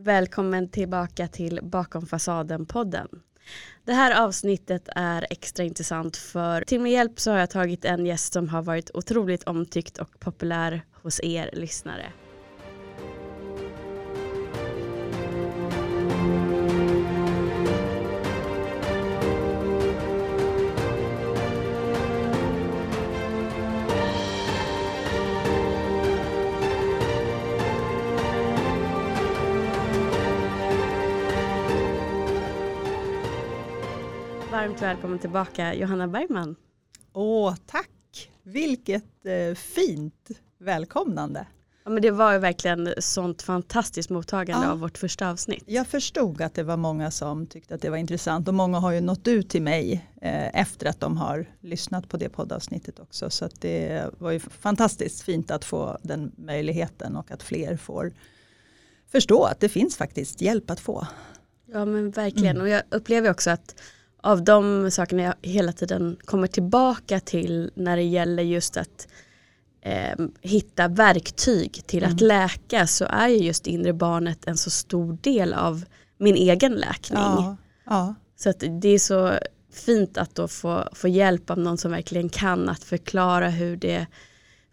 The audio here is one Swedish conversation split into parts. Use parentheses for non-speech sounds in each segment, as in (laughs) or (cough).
Välkommen tillbaka till Bakom fasaden-podden. Det här avsnittet är extra intressant för till min hjälp så har jag tagit en gäst som har varit otroligt omtyckt och populär hos er lyssnare. Varmt välkommen tillbaka Johanna Bergman. Åh, tack! Vilket eh, fint välkomnande. Ja, men det var ju verkligen sånt fantastiskt mottagande Ja. av vårt första avsnitt. Jag förstod att det var många som tyckte att det var intressant och många har ju nått ut till mig eh, efter att de har lyssnat på det poddavsnittet också. Så det var ju fantastiskt fint att få den möjligheten och att fler får förstå att det finns faktiskt hjälp att få. Ja men verkligen Mm. och jag upplever också att av de sakerna jag hela tiden kommer tillbaka till när det gäller just att eh, hitta verktyg till att Mm. läka så är ju just inre barnet en så stor del av min egen läkning. Ja, ja, Så att det är så fint att då få, få hjälp av någon som verkligen kan att förklara hur det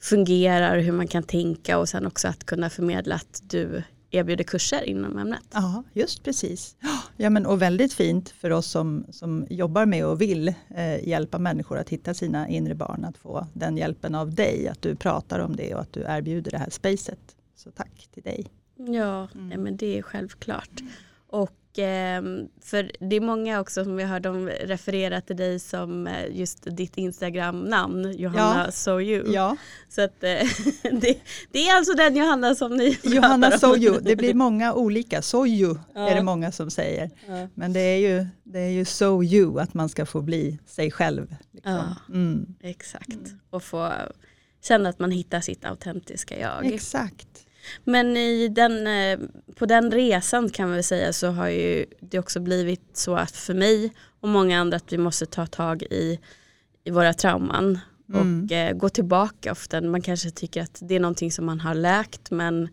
fungerar, hur man kan tänka och sen också att kunna förmedla att du erbjuder kurser inom ämnet. ja just precis. Ja, men, och väldigt fint för oss som, som jobbar med och vill eh, hjälpa människor att hitta sina inre barn, att få den hjälpen av dig, att du pratar om det och att du erbjuder det här spacet. Så tack till dig. Ja, Mm. nej, men det är självklart. Och ehm, för det är många också som vi hörde om referera till dig som eh, just ditt Instagram-namn, Johanna Ja. So You. Ja, Så att, eh, (laughs) det, det är alltså den Johanna som ni Johanna om. Soju, det blir många olika. Soju Ja. är det många som säger. Ja. Men det är ju, det är ju so you, att man ska få bli sig själv. Liksom. Mm. Exakt, och få känna att man hittar sitt autentiska jag. Exakt. Men i den, eh, på den resan kan man väl säga så har ju det också blivit så att för mig och många andra att vi måste ta tag i, i våra trauman Mm. och eh, gå tillbaka ofta. Man kanske tycker att det är någonting som man har läkt men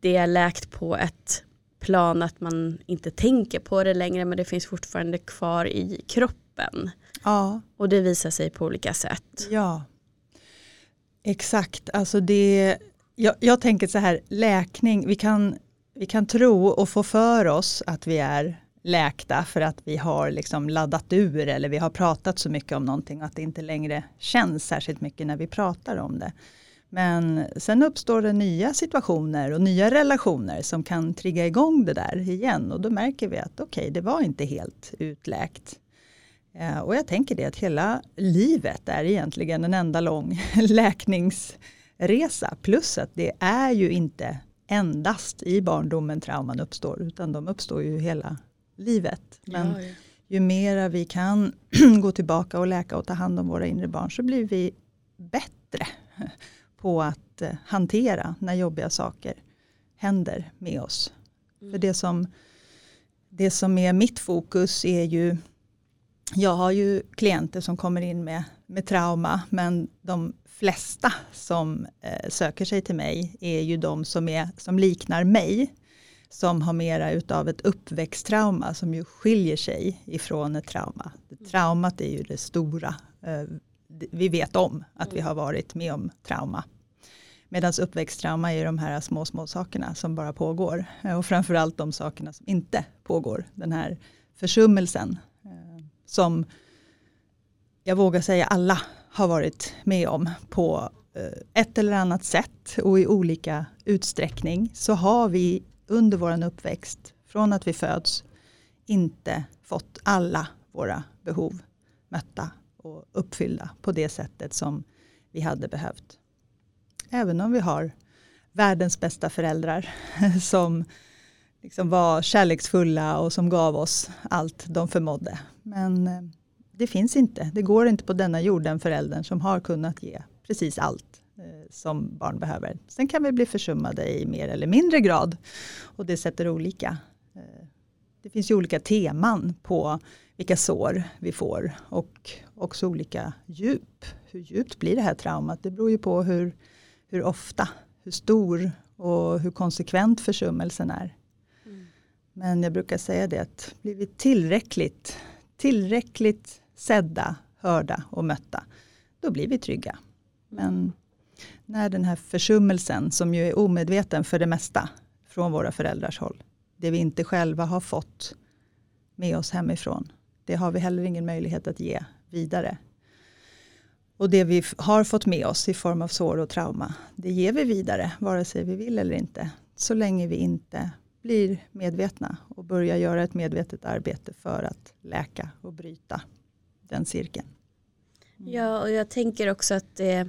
det är läkt på ett plan att man inte tänker på det längre men det finns fortfarande kvar i kroppen. Ja, Och det visar sig på olika sätt. ja. Exakt, alltså det, jag, jag tänker så här, läkning, vi kan, vi kan tro och få för oss att vi är läkta för att vi har liksom laddat ur eller vi har pratat så mycket om någonting och att det inte längre känns särskilt mycket när vi pratar om det. Men sen uppstår det nya situationer och nya relationer som kan trigga igång det där igen och då märker vi att okej, det var inte helt utläkt. Eh, och jag tänker det att hela livet är egentligen en enda lång (laughs) läknings läkningsresa. Plus att det är ju inte endast i barndomen trauman uppstår utan de uppstår ju hela livet. Men Ja, ja. ju mera vi kan (clears throat) gå tillbaka och läka och ta hand om våra inre barn så blir vi bättre (laughs) på att eh, hantera när jobbiga saker händer med oss. För det som, det som är mitt fokus är ju, jag har ju klienter som kommer in med, med trauma men de flesta som eh, söker sig till mig är ju de som, är, som liknar mig som har mera utav ett uppväxttrauma som ju skiljer sig ifrån ett trauma. Traumat är ju det stora. eh, Vi vet om att vi har varit med om trauma. Medan uppväxttrauma är de här små, små sakerna som bara pågår. Eh, och framförallt de sakerna som inte pågår. Den här försummelsen eh, som jag vågar säga alla har varit med om på eh, ett eller annat sätt och i olika utsträckning så har vi under vår uppväxt från att vi föds inte fått alla våra behov mötta och uppfyllda på det sättet som vi hade behövt. Även om vi har världens bästa föräldrar (laughs) som liksom var kärleksfulla och som gav oss allt de förmådde. Men eh, det finns inte, det går inte på denna jord den föräldern som har kunnat ge precis allt eh, som barn behöver. Sen kan vi bli försummade i mer eller mindre grad och det sätter olika. eh, Det finns ju olika teman på vilka sår vi får och också olika djup. Hur djupt blir det här traumat? Det beror ju på hur, hur ofta, hur stor och hur konsekvent försummelsen är. Mm. Men jag brukar säga det att blir vi tillräckligt, tillräckligt sedda, hörda och mötta, då blir vi trygga. Men när den här försummelsen, som ju är omedveten för det mesta från våra föräldrars håll, det vi inte själva har fått med oss hemifrån, det har vi heller ingen möjlighet att ge vidare. Och det vi har fått med oss i form av sår och trauma, det ger vi vidare, vare sig vi vill eller inte. Så länge vi inte blir medvetna och börjar göra ett medvetet arbete för att läka och bryta den cirkeln. Mm. Ja, och jag tänker också att det,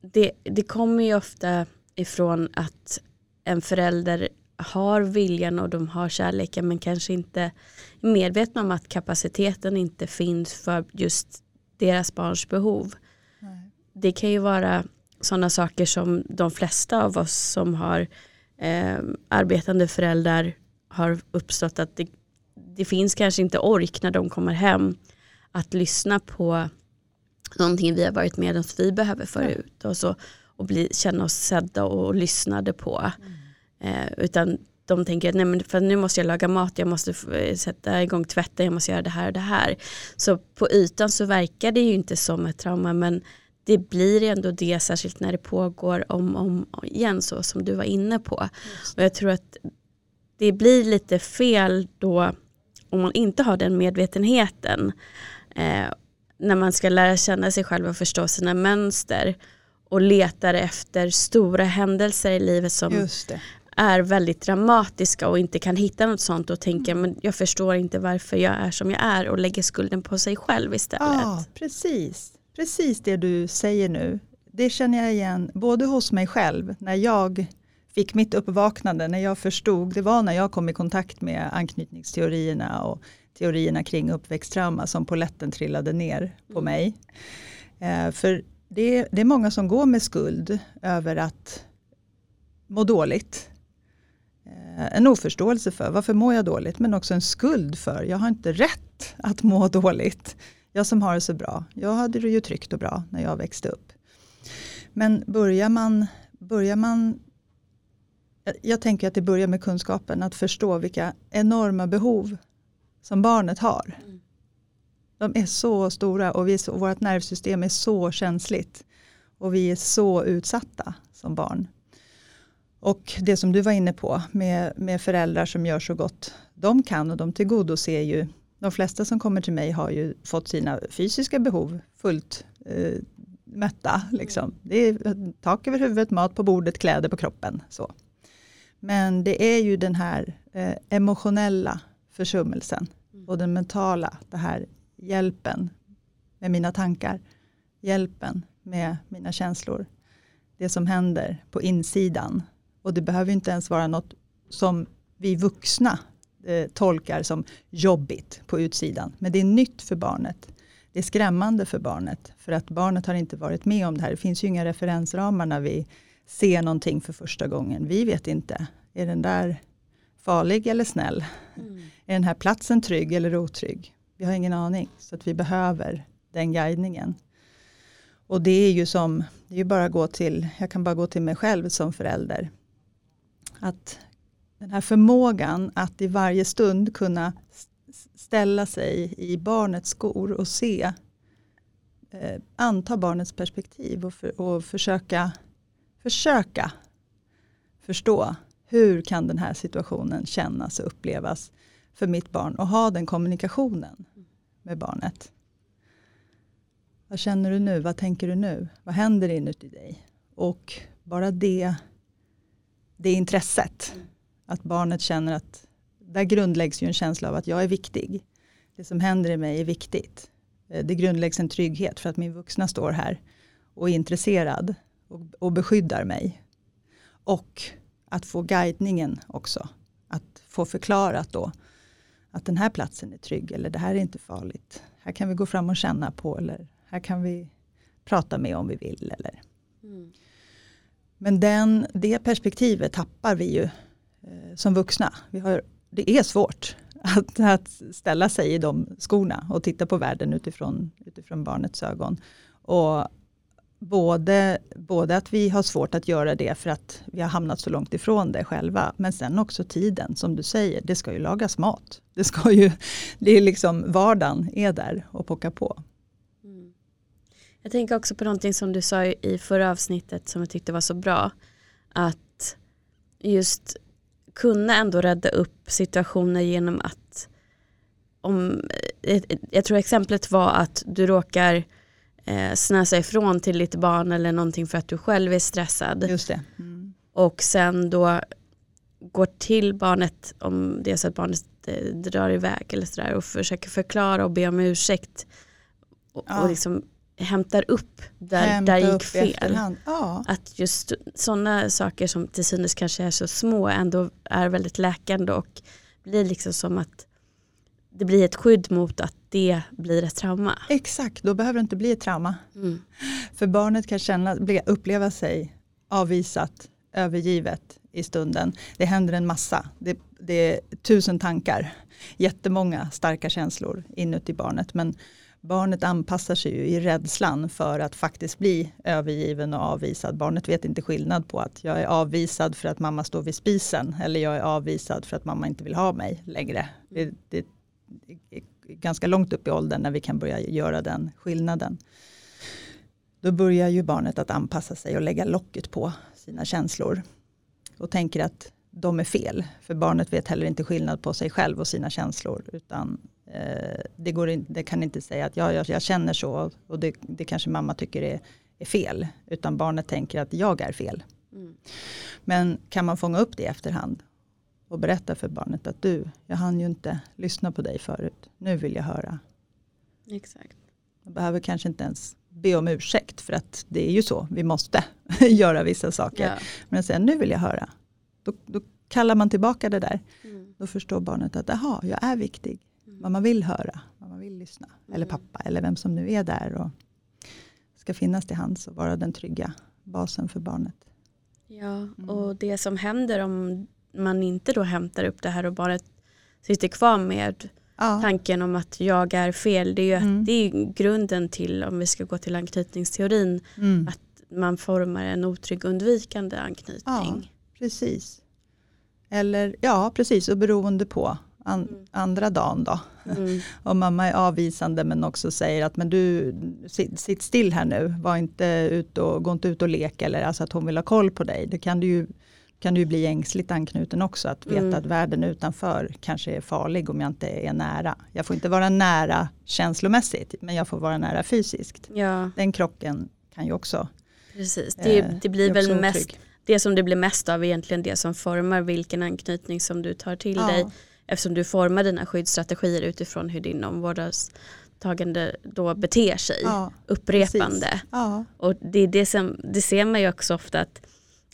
det, det kommer ju ofta ifrån att en förälder har viljan och de har kärleken men kanske inte är medvetna om att kapaciteten inte finns för just deras barns behov. Nej. Det kan ju vara sådana saker som de flesta av oss som har eh, arbetande föräldrar har uppstått att det, det finns kanske inte ork när de kommer hem att lyssna på någonting vi har varit med om att vi behöver föra ut och, så, och bli, känna oss sedda och lyssnade på. Mm. Eh, utan de tänker att nej men för nu måste jag laga mat, jag måste eh, sätta igång tvätten, jag måste göra det här och det här. Så på ytan så verkar det ju inte som ett trauma men det blir ändå det, särskilt när det pågår om om igen så som du var inne på. Och jag tror att det blir lite fel då om man inte har den medvetenheten. Eh, när man ska lära känna sig själv och förstå sina mönster och letar efter stora händelser i livet som är väldigt dramatiska och inte kan hitta något sånt och tänker men jag förstår inte varför jag är som jag är och lägger skulden på sig själv istället. Ja, precis. Precis det du säger nu. Det känner jag igen både hos mig själv när jag fick mitt uppvaknande, när jag förstod, det var när jag kom i kontakt med anknytningsteorierna och teorierna kring uppväxttrauma som poletten trillade ner på mm. mig. Eh, för det, det är många som går med skuld över att må dåligt Eh, en oförståelse för varför mår jag dåligt men också en skuld för jag har inte rätt att må dåligt. Jag som har det så bra. Jag hade det ju tryggt och bra när jag växte upp. Men börjar man, börjar man jag tänker att det börjar med kunskapen, att förstå vilka enorma behov som barnet har. De är så stora och vi så, vårt nervsystem är så känsligt. Och vi är så utsatta som barn. Och det som du var inne på med, med föräldrar som gör så gott de kan och de tillgodoser ju, de flesta som kommer till mig har ju fått sina fysiska behov fullt eh, mätta. Liksom. Det är tak över huvudet, mat på bordet, kläder på kroppen. Så. Men det är ju den här eh, emotionella försummelsen mm. och den mentala, det här hjälpen med mina tankar, hjälpen med mina känslor. Det som händer på insidan och det behöver inte ens vara något som vi vuxna eh, tolkar som jobbigt på utsidan. Men det är nytt för barnet. Det är skrämmande för barnet. För att barnet har inte varit med om det här. Det finns ju inga referensramar när vi ser någonting för första gången. Vi vet inte. Är den där farlig eller snäll? Mm. Är den här platsen trygg eller otrygg? Vi har ingen aning. Så att vi behöver den guidningen. Och det är ju som, det är bara gå till, jag kan bara gå till mig själv som förälder. Att den här förmågan att i varje stund kunna ställa sig i barnets skor och se, eh, anta barnets perspektiv och, för, och försöka, försöka förstå hur kan den här situationen kännas och upplevas för mitt barn och ha den kommunikationen med barnet. Vad känner du nu? Vad tänker du nu? Vad händer inuti dig? Och bara det det intresset. Att barnet känner att där grundläggs ju en känsla av att jag är viktig. Det som händer i mig är viktigt. Eh, det grundläggs en trygghet för att min vuxna står här och är intresserad och, och beskyddar mig. Och att få guidningen också. Att få förklarat då att den här platsen är trygg eller det här är inte farligt. Här kan vi gå fram och känna på eller här kan vi prata med om vi vill. Eller. Mm. Men den, det perspektivet tappar vi ju eh, som vuxna. Vi har, det är svårt att, att, ställa sig i de skorna och titta på världen utifrån, utifrån barnets ögon. Och både, både att vi har svårt att göra det för att vi har hamnat så långt ifrån det själva. Men sen också tiden, som du säger, det ska ju lagas mat. Det ska ju, det är liksom vardagen är där och pockar på. Mm. Jag tänker också på någonting som du sa i förra avsnittet som jag tyckte var så bra. Att just kunna ändå rädda upp situationer genom att om, eh, jag tror exemplet var att du råkar eh, snäsa ifrån till ditt barn eller någonting för att du själv är stressad. Just det. Mm. Och sen då går till barnet om det är så att barnet eh, drar iväg eller sådär och försöker förklara och be om ursäkt. Och, ja. och liksom hämtar upp där, där gick fel. Ja. Att just sådana saker som till synes kanske är så små ändå är väldigt läkande och blir liksom som att det blir ett skydd mot att det blir ett trauma. Exakt, då behöver det inte bli ett trauma. Mm. För barnet kan känna, uppleva sig avvisat, övergivet i stunden. Det händer en massa, det, det är tusen tankar, jättemånga starka känslor inuti barnet. Men barnet anpassar sig ju i rädslan för att faktiskt bli övergiven och avvisad. Barnet vet inte skillnad på att jag är avvisad för att mamma står vid spisen eller jag är avvisad för att mamma inte vill ha mig längre. Det, det, ganska långt upp i åldern när vi kan börja göra den skillnaden. Då börjar ju barnet att anpassa sig och lägga locket på sina känslor. Och tänker att de är fel. För barnet vet heller inte skillnad på sig själv och sina känslor. Utan eh, det, går in, det kan inte säga att ja, jag, jag känner så och det, det kanske mamma tycker är, är, fel. Utan barnet tänker att jag är fel. Mm. Men kan man fånga upp det i efterhand och berätta för barnet att du, jag hann ju inte lyssna på dig förut. Nu vill jag höra. Exakt. Man behöver kanske inte ens be om ursäkt för att det är ju så, vi måste (laughs) göra vissa saker. Ja. Men att säga nu vill jag höra. Då, då kallar man tillbaka det där. Mm. Då förstår barnet att jaha, jag är viktig. Mm. Mamma vill höra, mamma vill lyssna. Mm. Eller pappa eller vem som nu är där. Och ska finnas till hands och vara den trygga basen för barnet. Ja, mm. och det som händer om man inte då hämtar upp det här och bara sitter kvar med ja. tanken om att jag är fel. Det är ju mm. att det är grunden till, om vi ska gå till anknytningsteorin, mm. att man formar en otrygg undvikande anknytning. Ja, precis. Eller ja, precis och beroende på an, mm. andra dagen då. Mm. (laughs) Om mamma är avvisande men också säger att men du sitt, sitt still här nu, var inte ut och, gå inte ut och lek eller alltså att hon vill ha koll på dig. Det kan du ju kan du bli ängsligt anknuten också. Att veta mm. att världen utanför kanske är farlig om jag inte är nära. Jag får inte vara nära känslomässigt men jag får vara nära fysiskt. Ja. Den krocken kan ju också. Precis, det, eh, det blir väl mest det som det blir mest av egentligen det som formar vilken anknytning som du tar till ja. dig. Eftersom du formar dina skyddsstrategier utifrån hur din omvårdnadstagande då beter sig. Ja, upprepande. Ja. Och det, det, som, det ser man ju också ofta att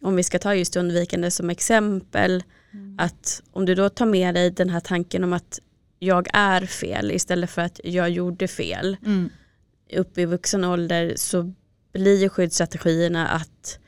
om vi ska ta just undvikande som exempel, mm. att om du då tar med dig den här tanken om att jag är fel istället för att jag gjorde fel. Mm. Upp i vuxen ålder så blir skyddsstrategierna att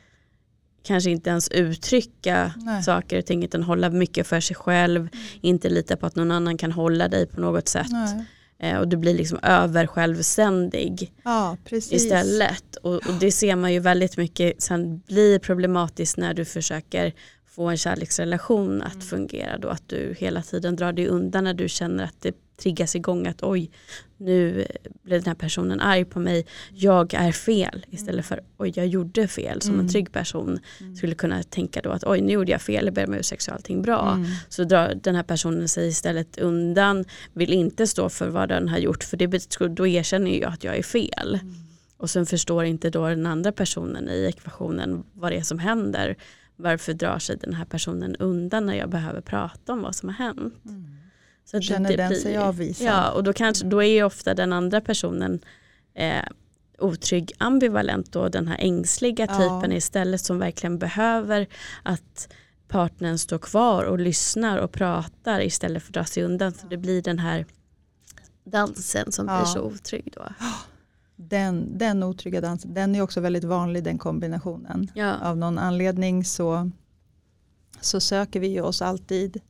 kanske inte ens uttrycka Nej. saker och ting utan hålla mycket för sig själv, mm. inte lita på att någon annan kan hålla dig på något sätt. Nej. Eh, och du blir liksom över självständig ja, istället. Och, och, det ser man ju väldigt mycket sen blir problematiskt när du försöker få en kärleksrelation att mm. fungera då. Att du hela tiden drar dig undan när du känner att det triggas igång att oj, nu blir den här personen arg på mig, jag är fel istället för oj, jag gjorde fel. Som mm. en trygg person mm. skulle kunna tänka då att oj, nu gjorde jag fel, jag ber om ursäkt så allting bra. Mm. Så drar den här personen sig istället undan, vill inte stå för vad den har gjort för det, då erkänner jag att jag är fel. Mm. Och sen förstår inte då den andra personen i ekvationen vad det är som händer. Varför drar sig den här personen undan när jag behöver prata om vad som har hänt. Mm. Så Känner det, det den sig avvisad? Ja, och då, kanske, då är ju ofta den andra personen eh, otrygg ambivalent då den här ängsliga typen ja. istället som verkligen behöver att partnern står kvar och lyssnar och pratar istället för att dra sig undan. Så det blir den här dansen som ja. blir så otrygg då. Den, den otrygga dansen, den är också väldigt vanlig den kombinationen. Ja. Av någon anledning så, så söker vi oss alltid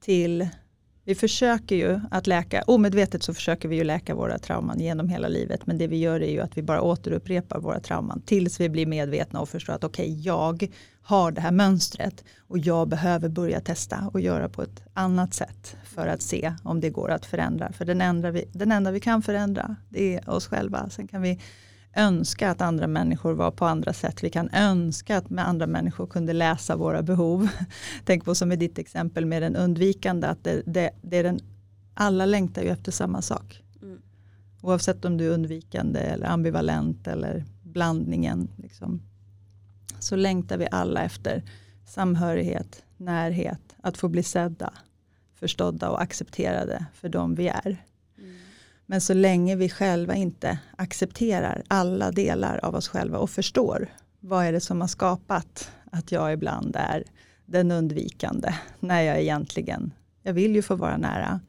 till vi försöker ju att läka, omedvetet så försöker vi ju läka våra trauman genom hela livet. Men det vi gör är ju att vi bara återupprepar våra trauman tills vi blir medvetna och förstår att okej, okay, jag har det här mönstret och jag behöver börja testa och göra på ett annat sätt för att se om det går att förändra. För den enda vi, den enda vi kan förändra, det är oss själva. Sen kan vi önska att andra människor var på andra sätt. Vi kan önska att med andra människor kunde läsa våra behov. (laughs) Tänk på som i ditt exempel med den undvikande, att det, det, det är den, alla längtar ju efter samma sak. Mm. Oavsett om du är undvikande eller ambivalent eller blandningen. Liksom. Så längtar vi alla efter samhörighet, närhet, att få bli sedda, förstådda och accepterade för de vi är. Men så länge vi själva inte accepterar alla delar av oss själva och förstår vad är det som har skapat att jag ibland är den undvikande när jag egentligen, jag vill ju få vara nära,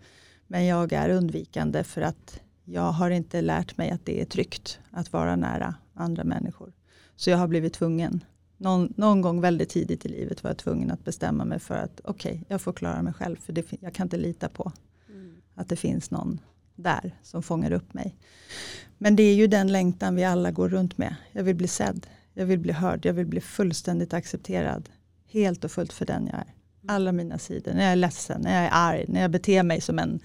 men jag är undvikande för att jag har inte lärt mig att det är tryggt att vara nära andra människor. Så jag har blivit tvungen, någon, någon gång väldigt tidigt i livet var jag tvungen att bestämma mig för att okej, okay, jag får klara mig själv för det, jag kan inte lita på mm. att det finns någon där som fångar upp mig. Men det är ju den längtan vi alla går runt med. Jag vill bli sedd, jag vill bli hörd, jag vill bli fullständigt accepterad. Helt och fullt för den jag är. Alla mina sidor, när jag är ledsen, när jag är arg, när jag beter mig som en,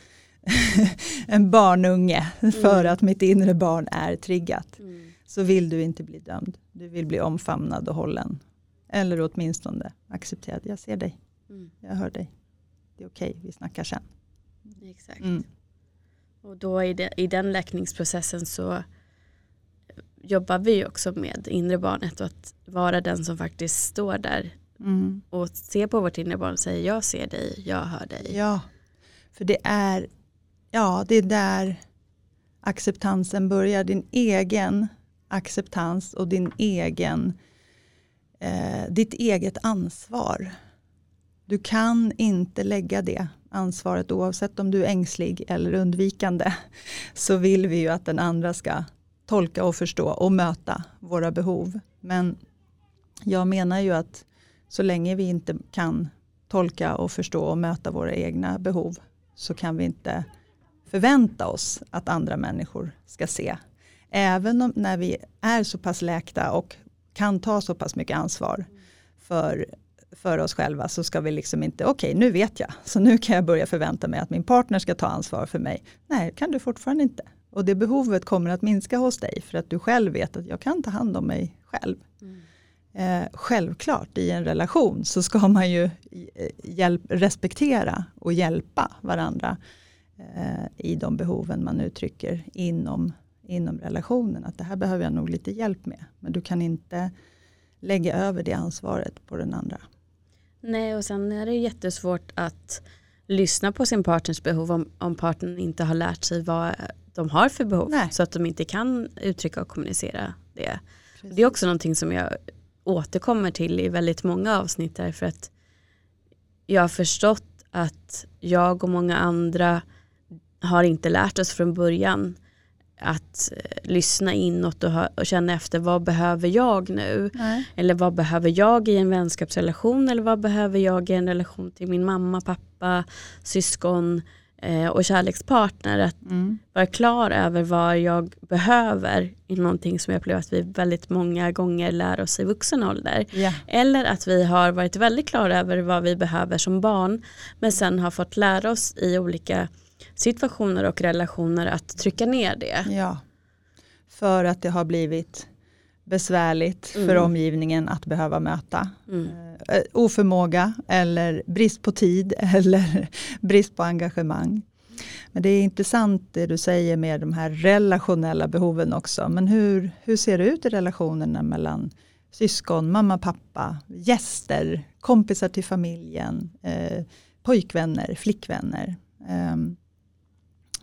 (laughs) en barnunge för mm. att mitt inre barn är triggat. Mm. Så vill du inte bli dömd. Du vill bli omfamnad och hållen. Eller åtminstone accepterad. Jag ser dig. Mm. Jag hör dig. Det är okej, okay, vi snackar sen. Exakt. Och då i, det, i den läkningsprocessen så jobbar vi också med inre barnet och att vara den som faktiskt står där mm. och ser på vårt inre barn och säger jag ser dig, jag hör dig. Ja, för det är, ja, det är där acceptansen börjar. Din egen acceptans och din egen, eh, ditt eget ansvar. Du kan inte lägga det ansvaret oavsett om du är ängslig eller undvikande så vill vi ju att den andra ska tolka och förstå och möta våra behov. Men jag menar ju att så länge vi inte kan tolka och förstå och möta våra egna behov så kan vi inte förvänta oss att andra människor ska se. Även om, när vi är så pass läkta och kan ta så pass mycket ansvar för för oss själva så ska vi liksom inte, okej okay, nu vet jag, så nu kan jag börja förvänta mig att min partner ska ta ansvar för mig. Nej, kan du fortfarande inte. Och det behovet kommer att minska hos dig för att du själv vet att jag kan ta hand om mig själv. Mm. Eh, självklart i en relation så ska man ju eh, hjälp, respektera och hjälpa varandra eh, i de behoven man uttrycker inom, inom relationen. Att det här behöver jag nog lite hjälp med. Men du kan inte lägga över det ansvaret på den andra. Nej och sen är det jättesvårt att lyssna på sin partners behov om, om partnern inte har lärt sig vad de har för behov. Nej. Så att de inte kan uttrycka och kommunicera det. Det är också någonting som jag återkommer till i väldigt många avsnitt därför att jag har förstått att jag och många andra har inte lärt oss från början att eh, lyssna inåt och, och, känna efter vad behöver jag nu? Nej. Eller vad behöver jag i en vänskapsrelation eller vad behöver jag i en relation till min mamma, pappa, syskon eh, och kärlekspartner. Att mm. vara klar över vad jag behöver i någonting som jag upplever att vi väldigt många gånger lär oss i vuxen ålder. Yeah. Eller att vi har varit väldigt klara över vad vi behöver som barn men sen har fått lära oss i olika situationer och relationer att trycka ner det. Ja, för att det har blivit besvärligt mm. för omgivningen att behöva möta. Mm. Uh, oförmåga eller brist på tid (laughs) eller brist på engagemang. Men det är intressant det du säger med de här relationella behoven också. Men hur, hur ser det ut i relationerna mellan syskon, mamma, pappa, gäster, kompisar till familjen, eh, pojkvänner, flickvänner? Um,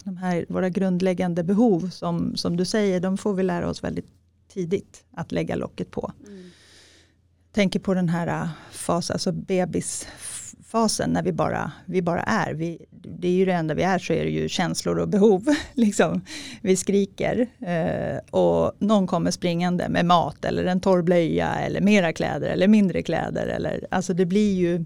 de här, våra grundläggande behov som, som du säger, de får vi lära oss väldigt tidigt att lägga locket på. Mm. Tänker på den här äh, fasen, alltså bebisfasen när vi bara, vi bara är. Vi, det är ju det enda vi är så är det ju känslor och behov. (laughs) liksom. Vi skriker eh, och någon kommer springande med mat eller en torr blöja eller mera kläder eller mindre kläder. Eller, alltså det blir ju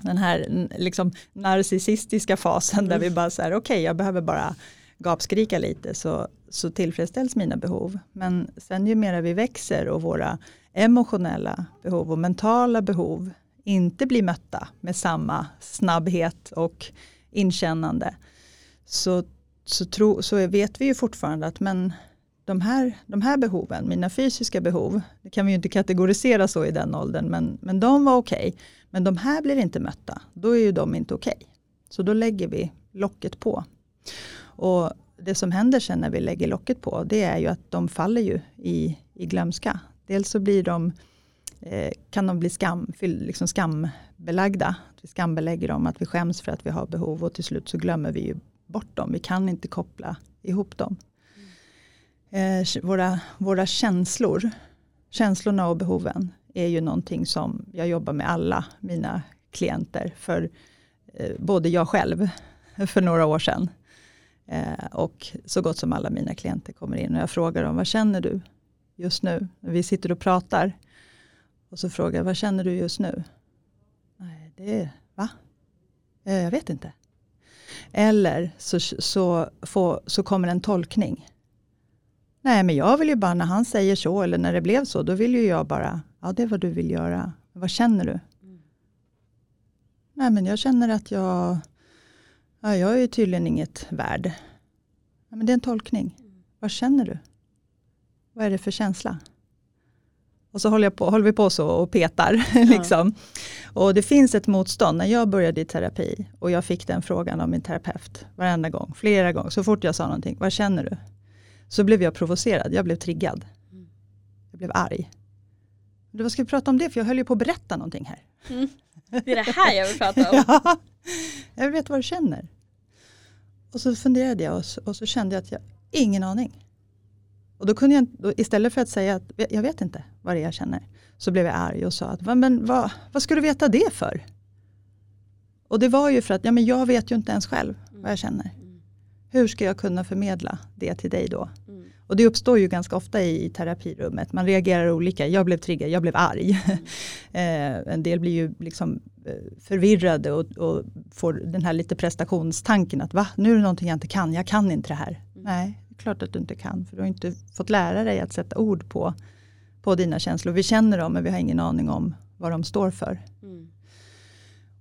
den här liksom, narcissistiska fasen mm. där vi bara säger okej okay, jag behöver bara gapskrika lite så, så tillfredsställs mina behov. Men sen ju mer vi växer och våra emotionella behov och mentala behov inte blir mötta med samma snabbhet och inkännande så, så, tro, så vet vi ju fortfarande att men de här, de här behoven, mina fysiska behov, det kan vi ju inte kategorisera så i den åldern, men, men de var okej. Okay. Men de här blir inte mötta, då är ju de inte okej. Okay. Så då lägger vi locket på. Och det som händer sen när vi lägger locket på, det är ju att de faller ju i, i glömska. Dels så blir de, eh, kan de bli skam, liksom skambelagda. Vi skambelägger dem, att vi skäms för att vi har behov och till slut så glömmer vi ju bort dem. Vi kan inte koppla ihop dem. Eh, våra, våra känslor, känslorna och behoven är ju någonting som jag jobbar med alla mina klienter. För eh, både jag själv (laughs) för några år sedan eh, och så gott som alla mina klienter kommer in och jag frågar dem, vad känner du just nu? Vi sitter och pratar och så frågar jag, vad känner du just nu? Nej, det är, va? Eh, jag vet inte. Eller så, så, få, så kommer en tolkning. Nej, men jag vill ju bara när han säger så eller när det blev så, då vill ju jag bara, ja det är vad du vill göra. Vad känner du? Mm. Nej, men jag känner att jag, ja, jag är ju tydligen inget värd. Ja, men det är en tolkning. Mm. Vad känner du? Vad är det för känsla? Och så håller, på, håller vi på så och petar. (laughs) Ja. liksom. Och det finns ett motstånd. När jag började i terapi och jag fick den frågan av min terapeut varenda gång, flera gånger, så fort jag sa någonting, vad känner du? Så blev jag provocerad, jag blev triggad. Mm. Jag blev arg. Du, vad ska vi prata om det? För jag höll ju på att berätta någonting här. Mm. Det är det här jag vill prata om. (laughs) ja, jag vet vad du känner. Och så funderade jag och så, och så kände jag att jag ingen aning. Och då kunde jag, istället för att säga att jag vet inte vad det är jag känner, så blev jag arg och sa att men vad, vad ska du veta det för? Och det var ju för att ja, men jag vet ju inte ens själv vad jag känner. Hur ska jag kunna förmedla det till dig då? Och det uppstår ju ganska ofta i, i terapirummet. Man reagerar olika. Jag blev triggad, jag blev arg. Mm. (laughs) eh, en del blir ju liksom eh, förvirrade och, och, får den här lite prestationstanken att va, nu är det någonting jag inte kan, jag kan inte det här. Mm. Nej, klart att du inte kan, för du har inte fått lära dig att sätta ord på, på dina känslor. Vi känner dem, men vi har ingen aning om vad de står för. Mm.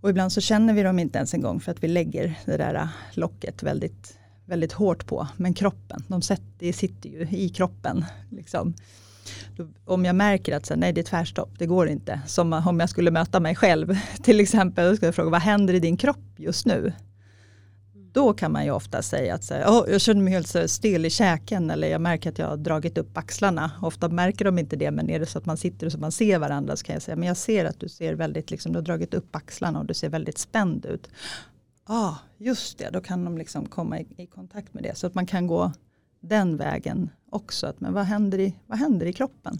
Och ibland så känner vi dem inte ens en gång för att vi lägger det där locket väldigt, väldigt hårt på. Men kroppen, de sätter, det sitter ju i kroppen. Liksom. Om jag märker att så, nej det är tvärstopp, det går inte. Som om jag skulle möta mig själv (laughs) till exempel. Då skulle jag fråga, vad händer i din kropp just nu? Då kan man ju ofta säga att så oh, jag känner mig helt så stel i käken eller jag märker att jag har dragit upp axlarna. Ofta märker de inte det men är det så att man sitter och så man ser varandra så kan jag säga men jag ser att du ser väldigt, liksom, du har dragit upp axlarna och du ser väldigt spänd ut. Ja, ah, just det, då kan de liksom komma i, i, kontakt med det. Så att man kan gå den vägen också. Att, men vad händer i, vad händer i kroppen?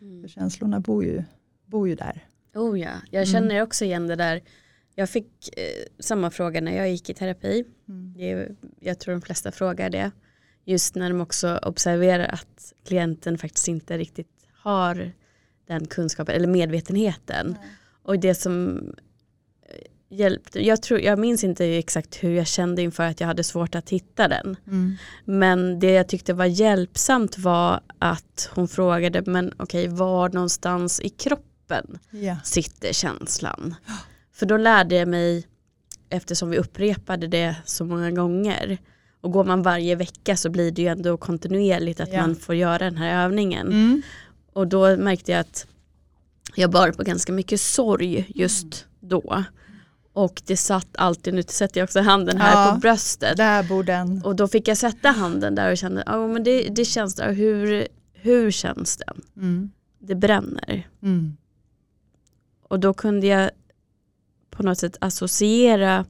Mm. För känslorna bor ju, bor ju där. Oh ja, jag känner mm. också igen det där jag fick eh, samma fråga när jag gick i terapi. Mm. Det, jag tror de flesta frågar det. Just när de också observerar att klienten faktiskt inte riktigt har den kunskapen eller medvetenheten. Mm. Och det som hjälpte, jag, tror, jag minns inte exakt hur jag kände inför att jag hade svårt att hitta den. Mm. Men det jag tyckte var hjälpsamt var att hon frågade, men okej okay, var någonstans i kroppen yeah. sitter känslan? För då lärde jag mig, eftersom vi upprepade det så många gånger, och går man varje vecka så blir det ju ändå kontinuerligt att ja. man får göra den här övningen. Mm. Och då märkte jag att jag bar på ganska mycket sorg just mm. då. Och det satt alltid, nu sätter jag också handen här ja, på bröstet. Där bor den. Och då fick jag sätta handen där och kände, ja men det, det känns där, hur, hur känns den? Mm. Det bränner. Mm. Och då kunde jag på något sätt associera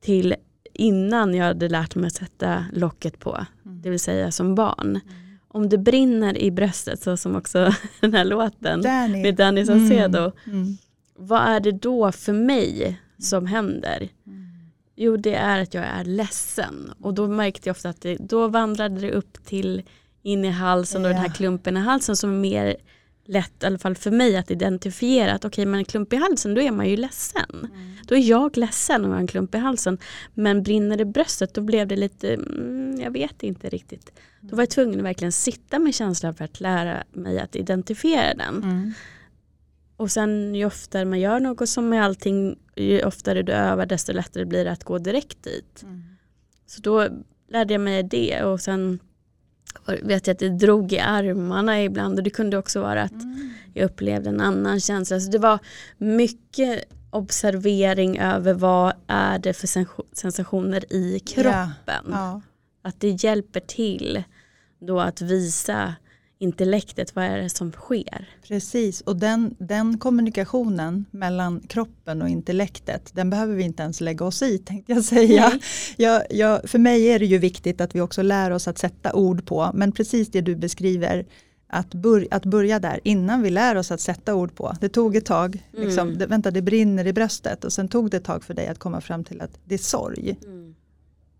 till innan jag hade lärt mig att sätta locket på, mm. det vill säga som barn. Mm. Om det brinner i bröstet, så som också (laughs) den här låten Danny. med Danny Saucedo, mm. Vad är det då för mig som händer? Mm. Jo, det är att jag är ledsen och då märkte jag ofta att det, då vandrade det upp till in i halsen och den här klumpen i halsen som är mer lätt, i alla fall för mig, att identifiera att okej, okay, men en klump i halsen, då är man ju ledsen. Mm. Då är jag ledsen om jag har en klump i halsen. Men brinner det bröstet, då blev det lite, mm, jag vet inte riktigt. Då var jag tvungen att verkligen sitta med känslan för att lära mig att identifiera den. Mm. Och sen ju oftare man gör något som med allting, ju oftare du övar desto lättare blir det att gå direkt dit. Mm. Så då lärde jag mig det och sen vet jag att det drog i armarna ibland och det kunde också vara att mm. jag upplevde en annan känsla. Så det var mycket observering över vad är det för sensationer i kroppen. Ja. Ja. Att det hjälper till då att visa intellektet, vad är det som sker? Precis, och den, den kommunikationen mellan kroppen och intellektet, den behöver vi inte ens lägga oss i (laughs) tänkte jag säga. Jag, jag, för mig är det ju viktigt att vi också lär oss att sätta ord på, men precis det du beskriver, att, bör, att börja där innan vi lär oss att sätta ord på. Det tog ett tag, mm. liksom, det, vänta det brinner i bröstet och sen tog det ett tag för dig att komma fram till att det är sorg. Mm.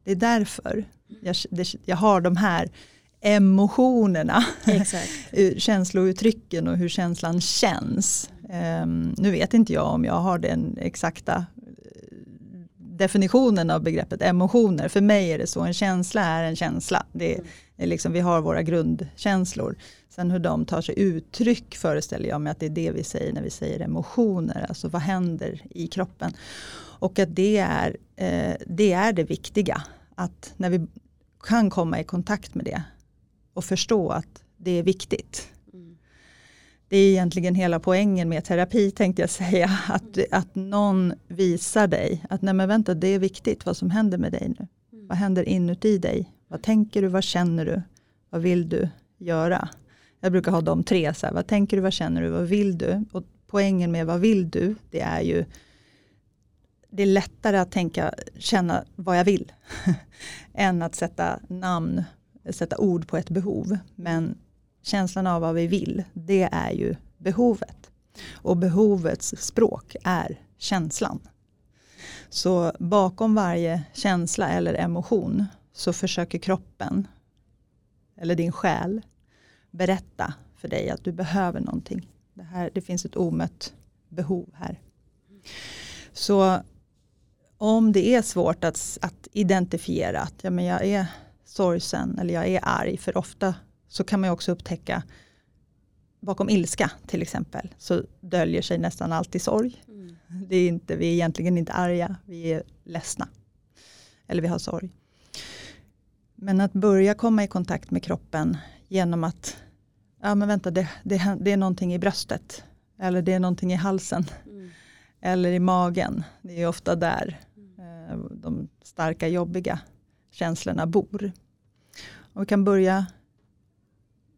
Det är därför jag, det, jag har de här emotionerna, (laughs) känslouttrycken och hur känslan känns. Um, nu vet inte jag om jag har den exakta eh, definitionen av begreppet emotioner. För mig är det så, en känsla är en känsla. Det mm. är liksom, vi har våra grundkänslor. Sen hur de tar sig uttryck föreställer jag mig att det är det vi säger när vi säger emotioner. Alltså vad händer i kroppen. Och att det är, eh, det är det viktiga. Att när vi kan komma i kontakt med det och förstå att det är viktigt. Mm. Det är egentligen hela poängen med terapi tänkte jag säga. Att, att någon visar dig att nej men vänta det är viktigt vad som händer med dig nu. Mm. Vad händer inuti dig? Vad tänker du? Vad känner du? Vad vill du göra? Jag brukar ha de tre. Så här, vad tänker du? Vad känner du? Vad vill du? Och poängen med vad vill du? Det är ju det är lättare att tänka, känna vad jag vill (laughs) än att sätta namn sätta ord på ett behov. Men känslan av vad vi vill, det är ju behovet. Och behovets språk är känslan. Så bakom varje känsla eller emotion så försöker kroppen eller din själ berätta för dig att du behöver någonting. Det, här, det finns ett omött behov här. Så om det är svårt att, att identifiera att ja, men jag är sorgsen eller jag är arg. För ofta så kan man också upptäcka bakom ilska till exempel så döljer sig nästan alltid sorg. Mm. Det är inte, vi är egentligen inte arga, vi är ledsna. Eller vi har sorg. Men att börja komma i kontakt med kroppen genom att, ja men vänta det, det, det är någonting i bröstet. Eller det är någonting i halsen. Mm. Eller i magen. Det är ofta där mm. Eh, de starka jobbiga känslorna bor. Och vi kan börja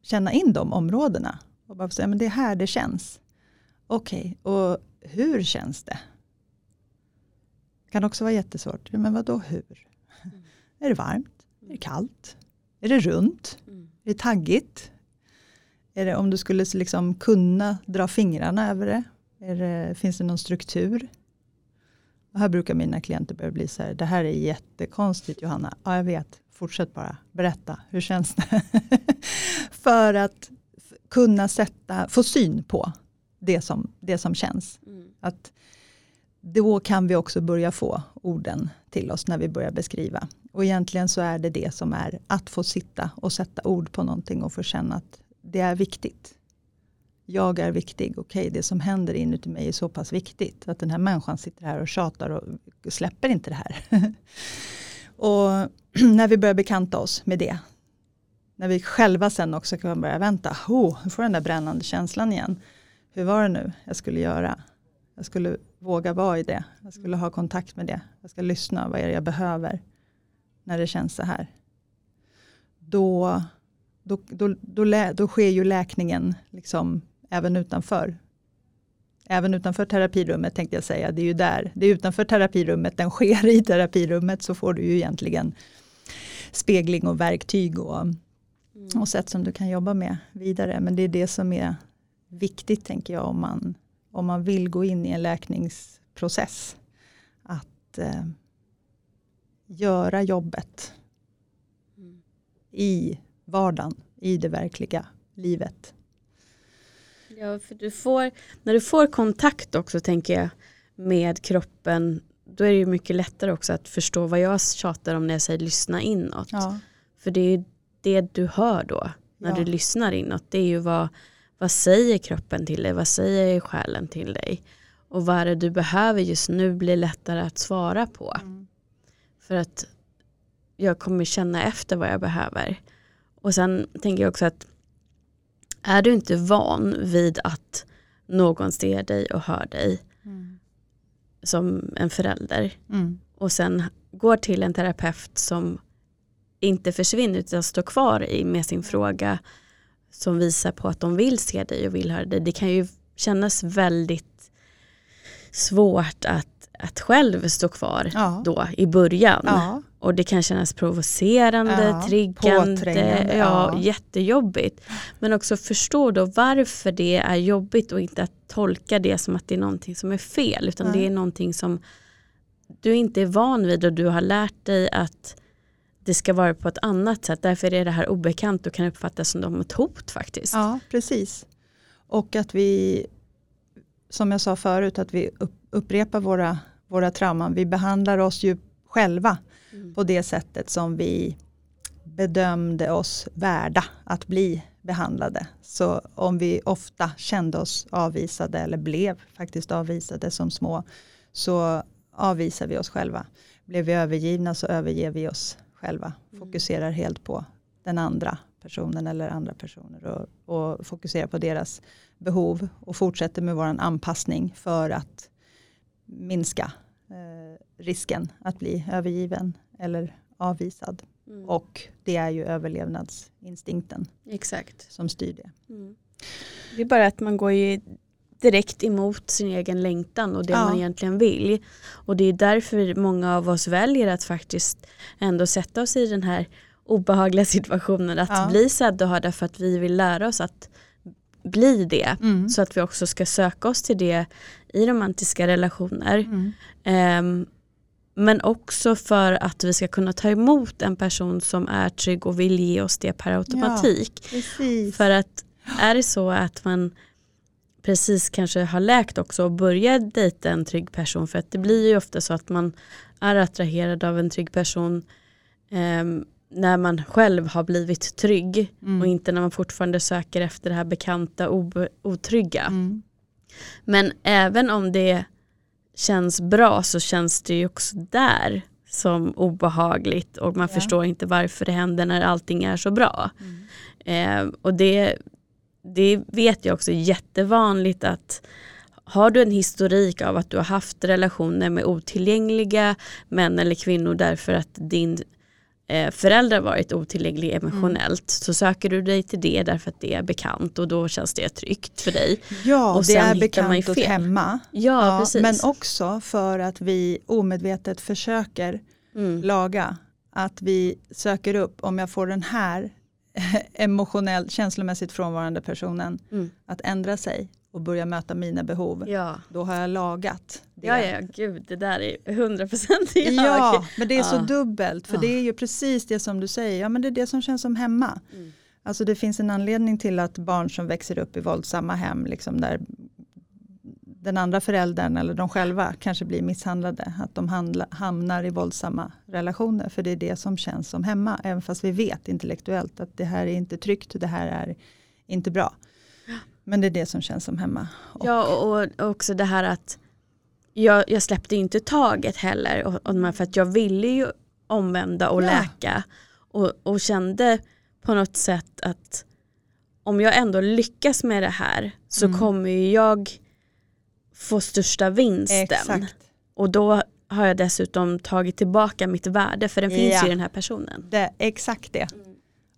känna in de områdena. Och bara säga, men det är här det känns. Okej, okay, och hur känns det? Det kan också vara jättesvårt. Men vad då hur? Mm. Är det varmt? Är det kallt? Är det runt? Mm. Är det taggigt? Är det om du skulle liksom kunna dra fingrarna över det? det finns det någon struktur? Och här brukar mina klienter börja bli så här, det här är jättekonstigt Johanna. Ja, jag vet fortsätt bara, berätta, hur känns det? (laughs) för att kunna sätta, få syn på det som, det som känns. Mm. Att då kan vi också börja få orden till oss när vi börjar beskriva. Och egentligen så är det det som är att få sitta och sätta ord på någonting och få känna att det är viktigt. Jag är viktig, okej okay, det som händer inuti mig är så pass viktigt. Att den här människan sitter här och tjatar och släpper inte det här. (laughs) Och (clears throat) när vi börjar bekanta oss med det, när vi själva sen också kan börja vänta, oh, nu får den där brännande känslan igen. Hur var det nu jag skulle göra? Jag skulle våga vara i det. Jag skulle ha kontakt med det. Jag ska lyssna, vad är det jag behöver när det känns så här? Då, då, då, då, då sker ju läkningen liksom även utanför även utanför terapirummet tänkte jag säga, det är ju där, det är utanför terapirummet, den sker i terapirummet så får du ju egentligen spegling och verktyg och, mm. och sätt som du kan jobba med vidare. Men det är det som är viktigt tänker jag om man, om man vill gå in i en läkningsprocess. Att eh, göra jobbet mm. i vardagen, i det verkliga livet. Ja, för du får, när du får kontakt också tänker jag med kroppen då är det ju mycket lättare också att förstå vad jag tjatar om när jag säger lyssna inåt. Ja. För det är ju det du hör då när Ja. du lyssnar inåt. Det är ju vad, vad säger kroppen till dig, vad säger själen till dig. Och vad är det du behöver just nu blir lättare att svara på. Mm. För att jag kommer känna efter vad jag behöver. Och sen tänker jag också att är du inte van vid att någon ser dig och hör dig Mm. som en förälder Mm. och sen går till en terapeut som inte försvinner utan står kvar i med sin fråga som visar på att de vill se dig och vill höra dig. Det kan ju kännas väldigt svårt att, att själv stå kvar Ja. då i början. Ja. Och det kan kännas provocerande, Ja, triggande, ja, ja. jättejobbigt. Men också förstå då varför det är jobbigt och inte att tolka det som att det är någonting som är fel. Utan Nej. det är någonting som du inte är van vid och du har lärt dig att det ska vara på ett annat sätt. Därför är det här obekant och kan uppfattas som ett hot faktiskt. Ja, precis. Och att vi, som jag sa förut, att vi upp, upprepar våra, våra trauman. Vi behandlar oss ju själva Mm. på det sättet som vi bedömde oss värda att bli behandlade. Så om vi ofta kände oss avvisade eller blev faktiskt avvisade som små så avvisar vi oss själva. Blev vi övergivna så överger vi oss själva. Fokuserar helt på den andra personen eller andra personer och, och fokuserar på deras behov och fortsätter med vår anpassning för att minska eh, risken att bli övergiven eller avvisad. Mm. Och det är ju överlevnadsinstinkten Exakt. som styr det. Mm. Det är bara att man går ju direkt emot sin egen längtan och det Ja. man egentligen vill. Och det är därför många av oss väljer att faktiskt ändå sätta oss i den här obehagliga (laughs) situationen att Ja. bli sedda och hörda för att vi vill lära oss att bli det. Mm. Så att vi också ska söka oss till det i romantiska relationer. Mm. Men också för att vi ska kunna ta emot en person som är trygg och vill ge oss det per automatik. Precis. För att är det så att man precis kanske har läkt också och börjar dejta en trygg person för att det blir ju ofta så att man är attraherad av en trygg person ehm, när man själv har blivit trygg Mm. och inte när man fortfarande söker efter det här bekanta obe- otrygga. Mm. Men även om det känns bra så känns det ju också där som obehagligt och man Ja. förstår inte varför det händer när allting är så bra. Mm. Eh, och det, det vet jag också är jättevanligt att har du en historik av att du har haft relationer med otillgängliga män eller kvinnor därför att din eh, förälder varit otillgänglig emotionellt så söker du dig till det därför att det är bekant och då känns det tryggt för dig. Ja, Och det är bekant fel. hemma. Ja, precis. men också för att vi omedvetet försöker mm. laga. Att vi söker upp, om jag får den här (laughs) emotionellt, känslomässigt frånvarande personen Mm. att ändra sig och börja möta mina behov. Ja. Då har jag lagat det. Ja, ja, gud, det där är 100% jag. Ja, men det är så Ja. dubbelt. För Ja. det är ju precis det som du säger. Ja, men det är det som känns som hemma. Mm. Alltså det finns en anledning till att barn som växer upp i våldsamma hem, liksom där den andra föräldern eller de själva kanske blir misshandlade, att de handla, hamnar i våldsamma relationer. För det är det som känns som hemma, även fast vi vet intellektuellt att det här är inte tryggt, det här är inte bra. Men det är det som känns som hemma. Och, Ja, och, och också det här att jag, jag släppte inte taget heller och, och, för att jag ville ju omvända och Ja. läka och, och kände på något sätt att om jag ändå lyckas med det här så Mm. kommer ju jag få största vinsten. Exakt. Och då har jag dessutom tagit tillbaka mitt värde för den finns Ja. ju i den här personen. Det, exakt det.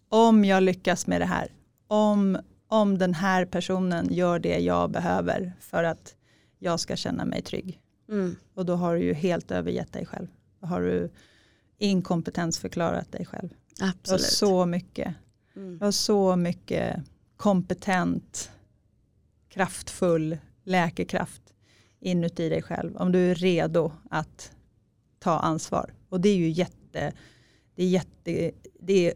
Om jag lyckas med det här. Om, om den här personen gör det jag behöver för att jag ska känna mig trygg. Mm. Och då har du ju helt övergett dig själv. Då har du inkompetensförklarat dig själv. Du har Absolut. så mycket, Mm. du har så mycket kompetent, kraftfull läkekraft inuti dig själv. Om du är redo att ta ansvar. Och det är ju jätte, det är jätte, det är,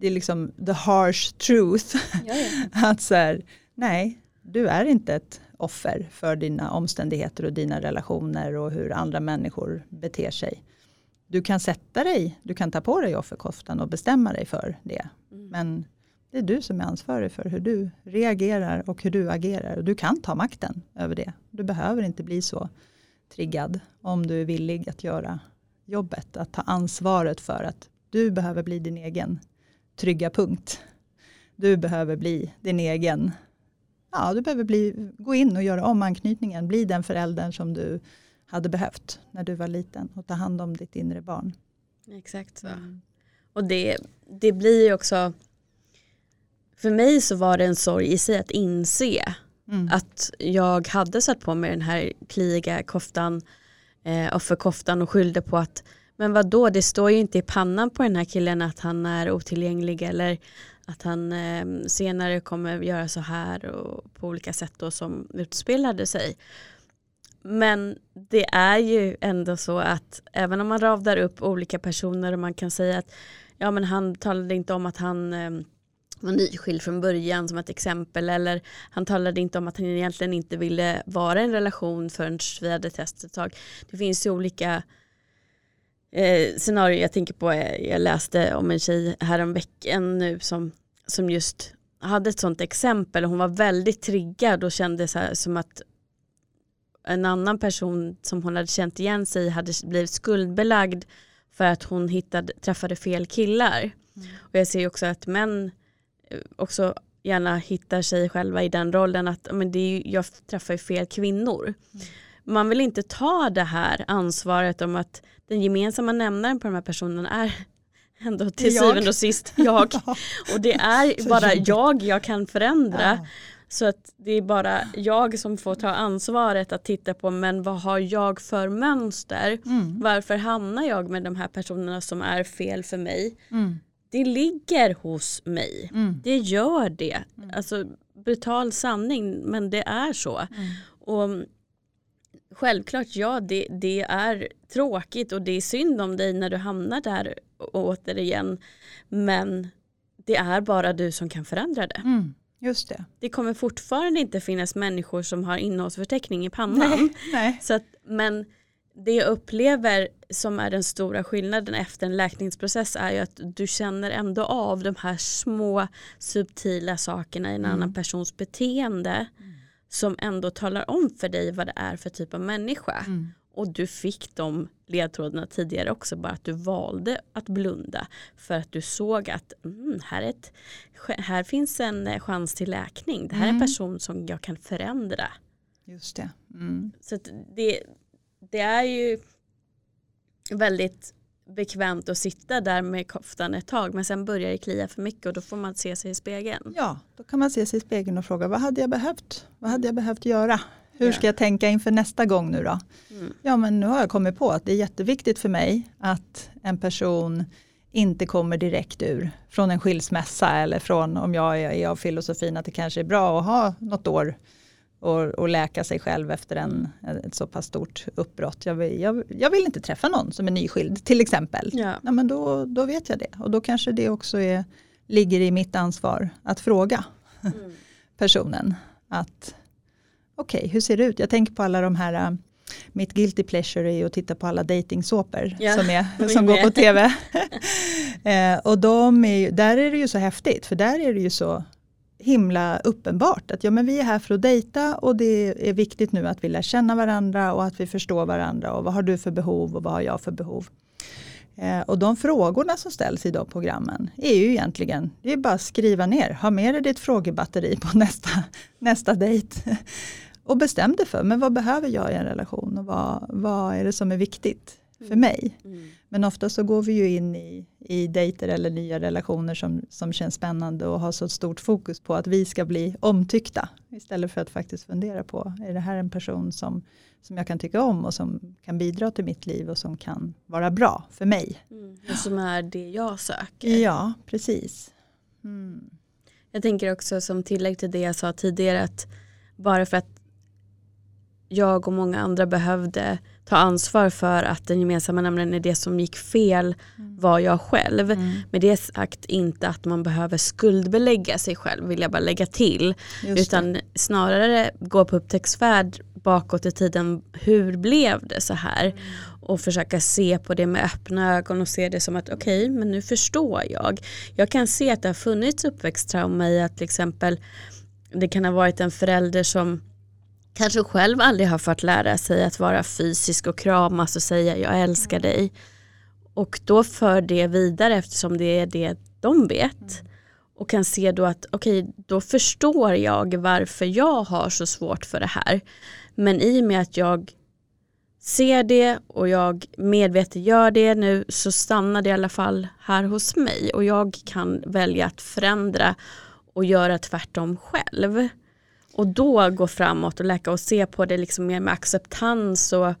det är liksom the harsh truth. Ja, ja. (laughs) att så här, nej, du är inte ett offer för dina omständigheter och dina relationer och hur andra människor beter sig. Du kan sätta dig, du kan ta på dig offerkoftan och bestämma dig för det. Mm. Men det är du som är ansvarig för hur du reagerar och hur du agerar. Och du kan ta makten över det. Du behöver inte bli så triggad om du är villig att göra jobbet. Att ta ansvaret för att du behöver bli din egen trygga punkt. Du behöver bli din egen, ja du behöver bli, gå in och göra om anknytningen. Bli den föräldern som du hade behövt när du var liten och ta hand om ditt inre barn. Exakt så. Mm. Och det, det blir ju också, för mig så var det en sorg i sig att inse mm. att jag hade satt på mig den här kliiga koftan, eh, offerkoftan och skyllde på att men vad då? det står ju inte i pannan på den här killen att han är otillgänglig eller att han eh, senare kommer göra så här och på olika sätt då som utspelade sig. Men det är ju ändå så att även om man ravdar upp olika personer och man kan säga att ja men han talade inte om att han eh, var nyskild från början som ett exempel eller han talade inte om att han egentligen inte ville vara i en relation förrän vi hade testat ett tag. Det finns ju olika eh, scenarier jag tänker på, eh, jag läste om en tjej häromveckan nu som, som just hade ett sånt exempel hon var väldigt triggad och kände så här, som att en annan person som hon hade känt igen sig hade blivit skuldbelagd för att hon hittade, träffade fel killar. Mm. Och jag ser också att män eh, också gärna hittar sig själva i den rollen att men det är, jag träffar ju fel kvinnor. Mm. Man vill inte ta det här ansvaret om att den gemensamma nämnaren på de här personerna är (laughs) ändå till syvende och sist (laughs) jag. och det är bara jag jag kan förändra. Ja. Så att det är bara jag som får ta ansvaret att titta på men vad har jag för mönster? Mm. Varför hamnar jag med de här personerna som är fel för mig? Mm. Det ligger hos mig. Mm. Det gör det. Mm. Alltså brutal sanning men det är så. Mm. Och Självklart ja, det, det är tråkigt och det är synd om dig när du hamnar där återigen. Men det är bara du som kan förändra det. Mm. Just det. Det kommer fortfarande inte finnas människor som har innehållsförteckning i pannan. Nej, nej. (laughs) Så att, men det jag upplever som är den stora skillnaden efter en läkningsprocess är ju att du känner ändå av de här små subtila sakerna i en mm. annan persons beteende mm. Som ändå talar om för dig vad det är för typ av människa. Mm. Och du fick de ledtrådarna tidigare också, bara att du valde att blunda för att du såg att mm, här, ett, här finns en chans till läkning. Det här är en mm. person som jag kan förändra. Just det. Mm. Så det, det är ju väldigt bekvämt att sitta där med koftan ett tag men sen börjar det klia för mycket och då får man se sig i spegeln. Ja, då kan man se sig i spegeln och fråga vad hade jag behövt? Vad hade jag behövt göra? Hur ska jag tänka inför nästa gång nu då? Mm. Ja men nu har jag kommit på att det är jätteviktigt för mig att en person inte kommer direkt ur från en skilsmässa eller från om jag är av filosofin att det kanske är bra att ha något år och, och läka sig själv efter en, ett så pass stort uppbrott. Jag vill, jag, jag vill inte träffa någon som är nyskild till exempel. Ja. ja. men då, då vet jag det och då kanske det också är, ligger i mitt ansvar att fråga mm. (laughs) personen att okej, okay, hur ser det ut? Jag tänker på alla de här äh, mitt guilty pleasure är att titta på alla dejtingsåpor ja, som, är, (laughs) som går på tv. (laughs) eh, och de är, där är det ju så häftigt, för där är det ju så himla uppenbart att ja, men vi är här för att dejta och det är viktigt nu att vi lär känna varandra och att vi förstår varandra och vad har du för behov och vad har jag för behov. Eh, och de frågorna som ställs i de programmen är ju egentligen, det är bara att skriva ner, ha med dig ditt frågebatteri på (laughs) nästa, nästa dejt. Och bestäm dig för, men vad behöver jag i en relation och vad, vad är det som är viktigt för mm. mig? Mm. Men ofta så går vi ju in i, i dejter eller nya relationer som, som känns spännande och har så stort fokus på att vi ska bli omtyckta. Istället för att faktiskt fundera på, är det här en person som, som jag kan tycka om och som kan bidra till mitt liv och som kan vara bra för mig. Mm. Som är det jag söker. Ja, precis. Mm. Jag tänker också som tillägg till det jag sa tidigare att bara för att jag och många andra behövde ta ansvar för att den gemensamma nämnaren är det som gick fel Mm. var jag själv. Med det sagt inte att man behöver skuldbelägga sig själv vill jag bara lägga till. Utan snarare gå på upptäcktsfärd bakåt i tiden. Hur blev det så här? Och försöka se på det med öppna ögon och se det som att okej, men nu förstår jag. Jag kan se att det har funnits uppväxttrauma i att till exempel det kan ha varit en förälder som kanske själv aldrig har fått lära sig att vara fysisk och kramas och säga jag älskar dig. Och då för det vidare eftersom det är det de vet. Och kan se då att okej, då förstår jag varför jag har så svårt för det här. Men i och med att jag ser det och jag medvetet gör det nu så stannar det i alla fall här hos mig och jag kan välja att förändra och göra tvärtom själv. Och då gå framåt och läka och se på det liksom mer med acceptans och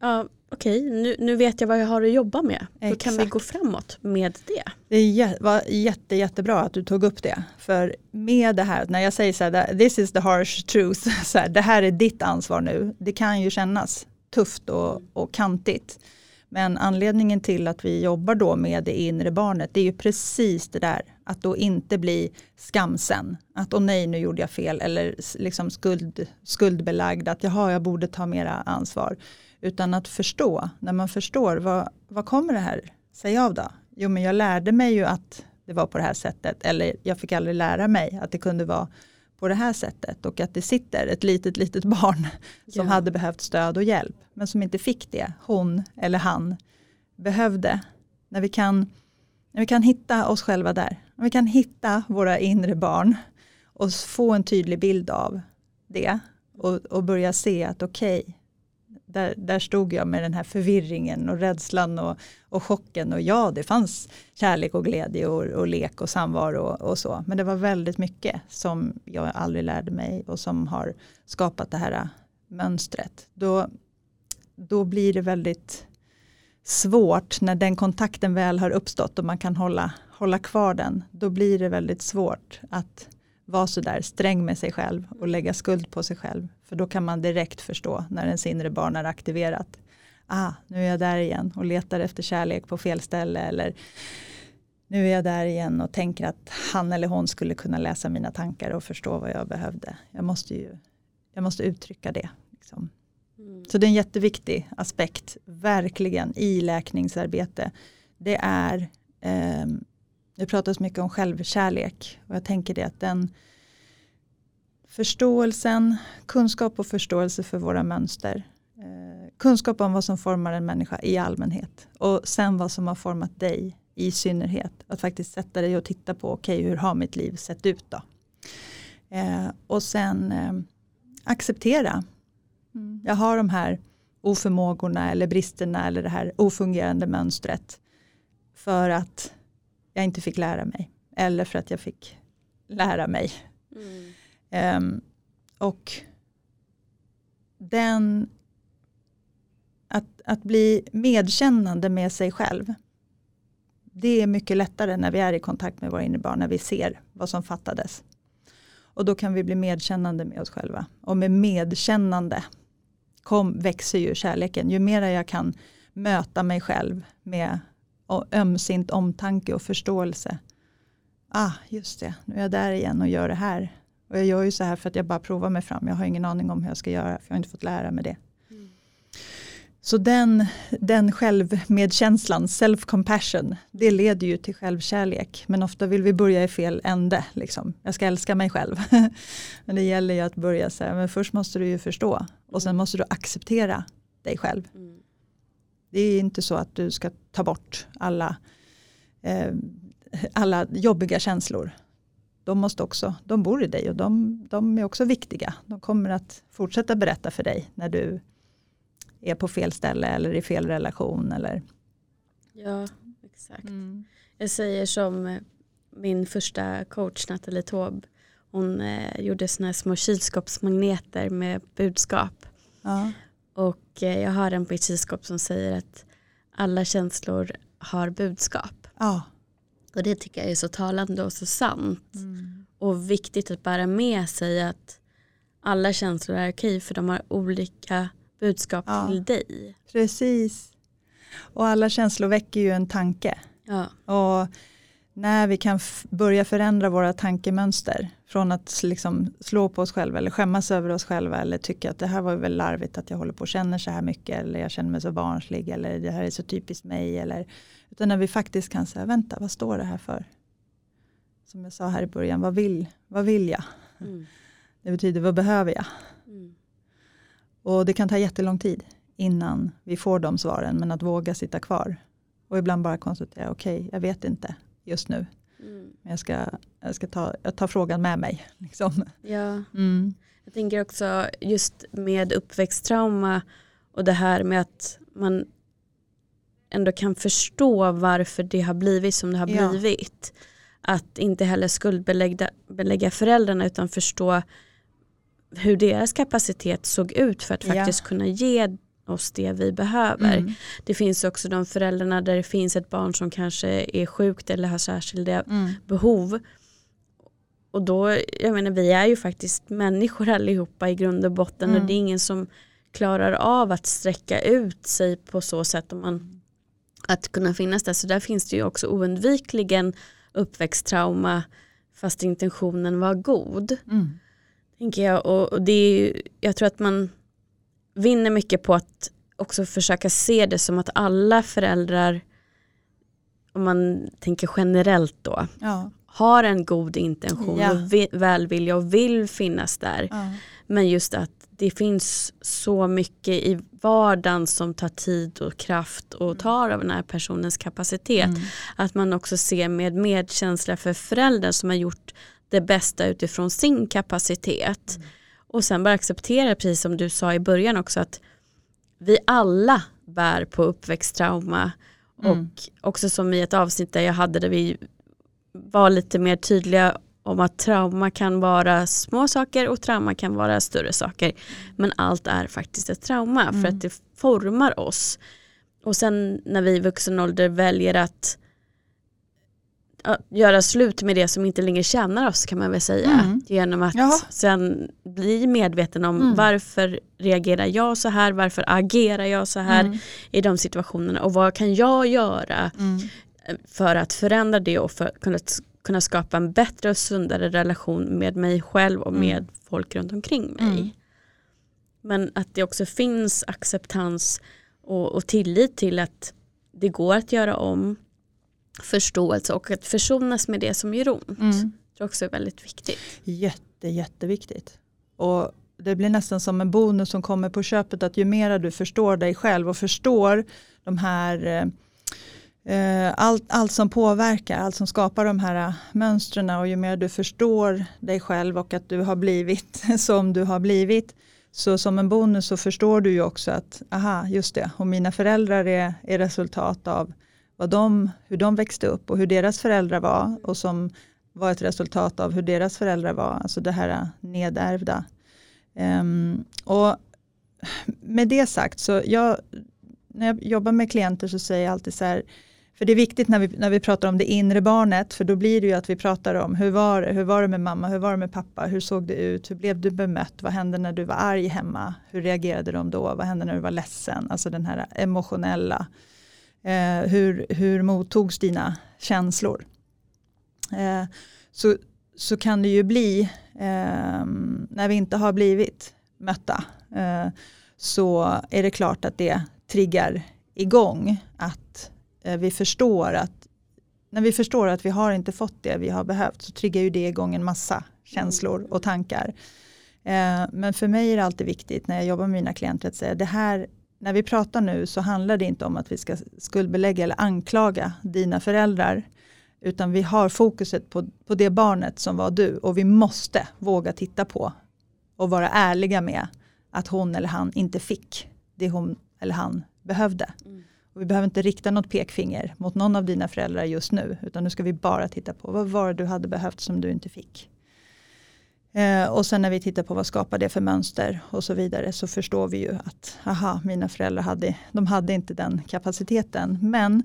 ja, okej, nu, nu vet jag vad jag har att jobba med. Då kan vi Exakt. gå framåt med det. Det var jätte, jättebra att du tog upp det. För med det här, när jag säger så här, this is the harsh truth, (laughs) så här, det här är ditt ansvar nu. Det kan ju kännas tufft och, och kantigt. Men anledningen till att vi jobbar då med det inre barnet, det är ju precis det där. Att då inte bli skamsen. Att åh nej, nu gjorde jag fel. Eller liksom skuld, skuldbelagd. Att jaha, jag borde ta mera ansvar. Utan att förstå, när man förstår, vad, vad kommer det här sig av då? Jo, men jag lärde mig ju att det var på det här sättet. Eller jag fick aldrig lära mig att det kunde vara på det här sättet. Och att det sitter ett litet, litet barn (laughs) som Ja. hade behövt stöd och hjälp. Men som inte fick det, hon eller han behövde. När vi kan, när vi kan hitta oss själva där. När vi kan hitta våra inre barn och få en tydlig bild av det. Och, och börja se att okej, där, där stod jag med den här förvirringen och rädslan och, och chocken. Och ja, det fanns kärlek och glädje och, och lek och samvaro och, och så. Men det var väldigt mycket som jag aldrig lärde mig och som har skapat det här mönstret. Då, då blir det väldigt svårt när den kontakten väl har uppstått och man kan hålla, hålla kvar den. Då blir det väldigt svårt att vara sådär sträng med sig själv och lägga skuld på sig själv. För då kan man direkt förstå när ens inre barn är aktiverat. Ah, nu är jag där igen och letar efter kärlek på fel ställe. Eller nu är jag där igen och tänker att han eller hon skulle kunna läsa mina tankar och förstå vad jag behövde. Jag måste ju jag måste uttrycka det. Liksom. Så det är en jätteviktig aspekt, verkligen, i läkningsarbete. Det är, eh, det pratas mycket om självkärlek och jag tänker det att den förståelsen, kunskap och förståelse för våra mönster, eh, kunskap om vad som formar en människa i allmänhet och sen vad som har format dig i synnerhet. Att faktiskt sätta dig och titta på, okej okay, hur har mitt liv sett ut då? Eh, och sen eh, acceptera jag har de här oförmågorna eller bristerna eller det här ofungerande mönstret för att jag inte fick lära mig eller för att jag fick lära mig. Um, och den att, att bli medkännande med sig själv det är mycket lättare när vi är i kontakt med våra inre barn, när vi ser vad som fattades. Och då kan vi bli medkännande med oss själva. Och med medkännande kom, växer ju kärleken. Ju mer jag kan möta mig själv med ömsint omtanke och förståelse. Ah, just det, nu är jag där igen och gör det här. Och jag gör ju så här för att jag bara provar mig fram. Jag har ingen aning om hur jag ska göra, för jag har inte fått lära mig det. Mm. Så den, den självmedkänslan, self-compassion, det leder ju till självkärlek. Men ofta vill vi börja i fel ände. Liksom. Jag ska älska mig själv. (laughs) men det gäller ju att börja så här, men först måste du ju förstå. Och sen måste du acceptera dig själv. Mm. Det är inte så att du ska ta bort alla, eh, alla jobbiga känslor. De, måste också, de bor i dig och de, de är också viktiga. De kommer att fortsätta berätta för dig när du är på fel ställe eller i fel relation. Eller... Ja, exakt. Mm. Jag säger som min första coach Nathalie Taube. Hon eh, gjorde såna här små kylskåpsmagneter med budskap. Ja. Och eh, jag har en på kylskåp som säger att alla känslor har budskap. Ja. Och det tycker jag är så talande och så sant. Mm. Och viktigt att bära med sig att alla känslor är okej för de har olika budskap Ja. till dig. Precis. Och alla känslor väcker ju en tanke. Ja. Och när vi kan börja förändra våra tankemönster från att liksom slå på oss själva eller skämmas över oss själva eller tycka att det här var väl larvigt att jag håller på och känner så här mycket eller jag känner mig så barnslig eller det här är så typiskt mig eller utan när vi faktiskt kan säga vänta vad står det här för? Som jag sa här i början, vad vill, vad vill jag? Mm. (laughs) Det betyder vad behöver jag? Mm. Och det kan ta jättelång tid innan vi får de svaren men att våga sitta kvar och ibland bara konstatera okej jag vet inte just nu Mm. men jag ska, jag ska ta, jag tar frågan med mig. (laughs) Liksom. Ja. Mm. Jag tänker också just med uppväxttrauma och det här med att man ändå kan förstå varför det har blivit som det har Ja. blivit. Att inte heller skuldbelägga belägga föräldrarna utan förstå hur deras kapacitet såg ut för att Ja. faktiskt kunna ge oss det vi behöver. Mm. Det finns också de föräldrarna där det finns ett barn som kanske är sjukt eller har särskilda Mm. behov. Och då, jag menar vi är ju faktiskt människor allihopa i grund och botten Mm. och det är ingen som klarar av att sträcka ut sig på så sätt om man att kunna finnas där. Så där finns det ju också oundvikligen uppväxttrauma fast intentionen var god. Mm. Tänker jag. Och, och det är ju, jag tror att man vinner mycket på att också försöka se det som att alla föräldrar, om man tänker generellt då, Ja. har en god intention Ja. och vi, välvilja och vill finnas där. Ja. Men just att det finns så mycket i vardagen som tar tid och kraft och tar av den här personens kapacitet. Mm. Att man också ser med medkänsla för föräldern som har gjort det bästa utifrån sin kapacitet. Och sen bara acceptera, precis som du sa i början också, att vi alla bär på uppväxttrauma. Mm. Och också som i ett avsnitt där jag hade där vi var lite mer tydliga om att trauma kan vara små saker och trauma kan vara större saker. Men allt är faktiskt ett trauma för Mm. att det formar oss. Och sen när vi i vuxen ålder väljer att göra slut med det som inte längre tjänar oss kan man väl säga. Mm. Genom att Jaha. sen bli medveten om Mm. varför reagerar jag så här, varför agerar jag så här Mm. i de situationerna och vad kan jag göra Mm. för att förändra det och för att kunna, kunna skapa en bättre och sundare relation med mig själv och Mm. med folk runt omkring mig. Mm. Men att det också finns acceptans och, och tillit till att det går att göra om förståelse och att försonas med det som gör ont. Mm. Det också är väldigt viktigt. Jätte, jätteviktigt. Och det blir nästan som en bonus som kommer på köpet att ju mer du förstår dig själv och förstår de här eh, allt, allt som påverkar, allt som skapar de här eh, mönstren och ju mer du förstår dig själv och att du har blivit (laughs) som du har blivit så som en bonus så förstår du ju också att aha just det och mina föräldrar är, är resultat av vad de, hur de växte upp och hur deras föräldrar var och som var ett resultat av hur deras föräldrar var, alltså det här nedärvda. Um, och med det sagt, så jag, när jag jobbar med klienter så säger jag alltid så här, för det är viktigt när vi, när vi pratar om det inre barnet, för då blir det ju att vi pratar om hur var det, hur var det med mamma, hur var det med pappa, hur såg det ut, hur blev du bemött, vad hände när du var arg hemma, hur reagerade de då, vad hände när du var ledsen, alltså den här emotionella, eh, hur, hur mottogs dina känslor. Eh, så, så kan det ju bli eh, när vi inte har blivit mötta eh, så är det klart att det triggar igång att eh, vi förstår att när vi förstår att vi har inte fått det vi har behövt så triggar ju det igång en massa känslor och tankar. Eh, men för mig är det alltid viktigt när jag jobbar med mina klienter att säga det här när vi pratar nu så handlar det inte om att vi ska skuldbelägga eller anklaga dina föräldrar utan vi har fokuset på, på det barnet som var du och vi måste våga titta på och vara ärliga med att hon eller han inte fick det hon eller han behövde. Mm. Och vi behöver inte rikta något pekfinger mot någon av dina föräldrar just nu utan nu ska vi bara titta på vad var det du hade behövt som du inte fick. Eh, och sen när vi tittar på vad skapar det för mönster och så vidare så förstår vi ju att aha, mina föräldrar hade, de hade inte den kapaciteten. Men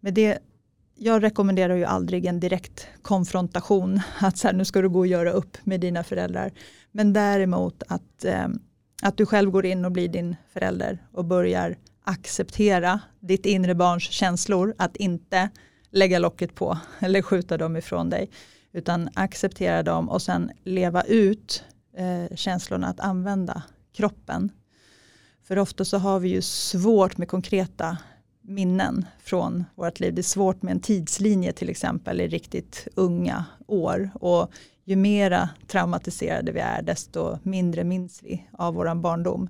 med det, jag rekommenderar ju aldrig en direkt konfrontation, att så här, nu ska du gå och göra upp med dina föräldrar. Men däremot att eh, Att du själv går in och blir din förälder och börjar acceptera ditt inre barns känslor, att inte lägga locket på eller skjuta dem ifrån dig. Utan acceptera dem och sen leva ut eh, känslorna att använda kroppen. För ofta så har vi ju svårt med konkreta minnen från vårt liv. Det är svårt med en tidslinje till exempel i riktigt unga år. Och ju mera traumatiserade vi är desto mindre minns vi av vår barndom.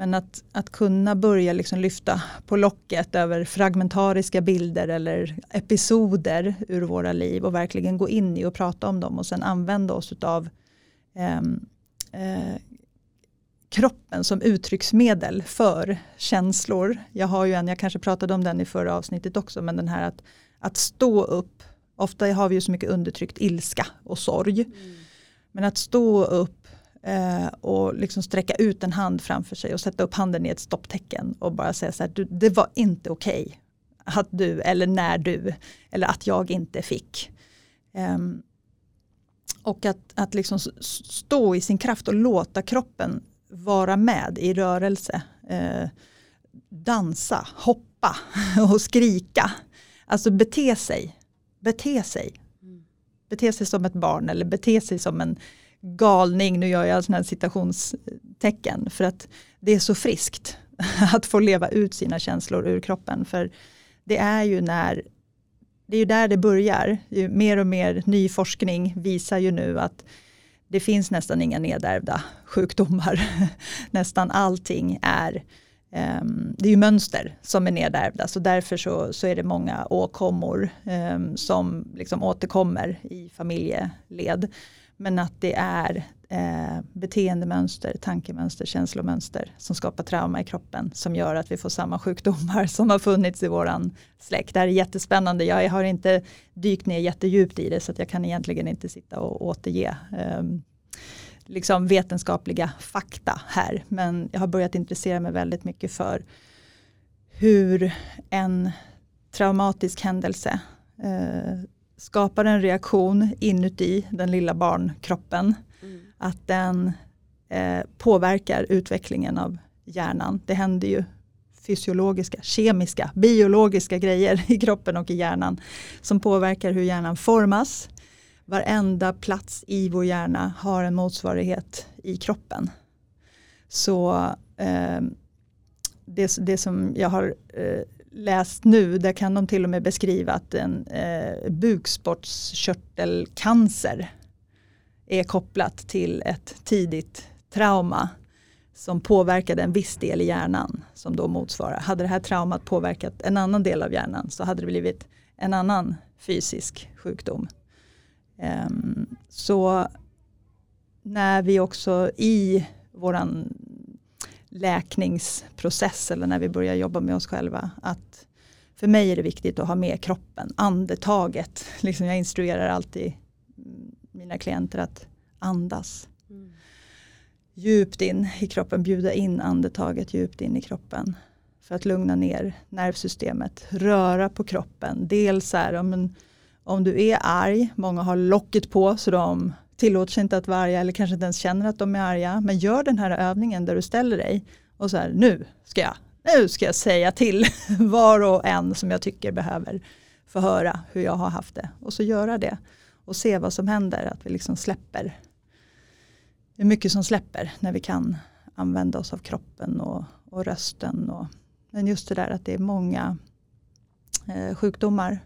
Men att, att kunna börja liksom lyfta på locket över fragmentariska bilder eller episoder ur våra liv och verkligen gå in i och prata om dem och sen använda oss av eh, eh, kroppen som uttrycksmedel för känslor. Jag har ju en, jag kanske pratade om den i förra avsnittet också, men den här att, att stå upp. Ofta har vi ju så mycket undertryckt ilska och sorg. Mm. Men att stå upp eh, och liksom sträcka ut en hand framför sig och sätta upp handen i ett stopptecken och bara säga så här, du, det var inte okej okay att du eller när du eller att jag inte fick. Um, och att, att liksom stå i sin kraft och låta kroppen vara med i rörelse. Eh, dansa, hoppa (laughs) och skrika. Alltså bete sig. Bete sig. Mm. Bete sig som ett barn eller bete sig som en galning. Nu gör jag sådana här citationstecken för att det är så friskt (laughs) att få leva ut sina känslor ur kroppen. För det är ju när det är ju där det börjar. Mer och mer ny forskning visar ju nu att det finns nästan inga nedärvda sjukdomar. (laughs) nästan allting är um, det är ju mönster som är nedärvda så därför så, så är det många åkommor um, som liksom återkommer i familjeled. Men att det är eh, beteendemönster, tankemönster, känslomönster som skapar trauma i kroppen som gör att vi får samma sjukdomar (laughs) som har funnits i våran släkt. Det här är jättespännande. Jag har inte dykt ner jättedjupt i det så att jag kan egentligen inte sitta och återge eh, liksom vetenskapliga fakta här. Men jag har börjat intressera mig väldigt mycket för hur en traumatisk händelse eh, skapar en reaktion inuti den lilla barnkroppen. Mm. Att den eh, påverkar utvecklingen av hjärnan. Det händer ju fysiologiska, kemiska, biologiska grejer (laughs) i kroppen och i hjärnan som påverkar hur hjärnan formas. Varenda plats i vår hjärna har en motsvarighet i kroppen. Så eh, det, det som jag har eh, läst nu, där kan de till och med beskriva att en eh, bukspottkörtelcancer är kopplat till ett tidigt trauma som påverkade en viss del i hjärnan som då motsvarar. Hade det här traumat påverkat en annan del av hjärnan så hade det blivit en annan fysisk sjukdom. Um, så när vi också i våran läkningsprocess eller när vi börjar jobba med oss själva. Att för mig är det viktigt att ha med kroppen, andetaget. (laughs) Liksom jag instruerar alltid mina klienter att andas. Mm. Djupt in i kroppen, bjuda in andetaget djupt in i kroppen. För att lugna ner nervsystemet, röra på kroppen. Dels är om, om du är arg, många har locket på så de tillåter sig inte att vara arga eller kanske inte ens känner att de är arga. Men gör den här övningen där du ställer dig och så här, nu ska jag, nu ska jag säga till (laughs) var och en som jag tycker behöver få höra hur jag har haft det. Och så göra det och se vad som händer, att vi liksom släpper. Det är mycket som släpper när vi kan använda oss av kroppen och, och rösten. Och, men just det där att det är många eh, sjukdomar,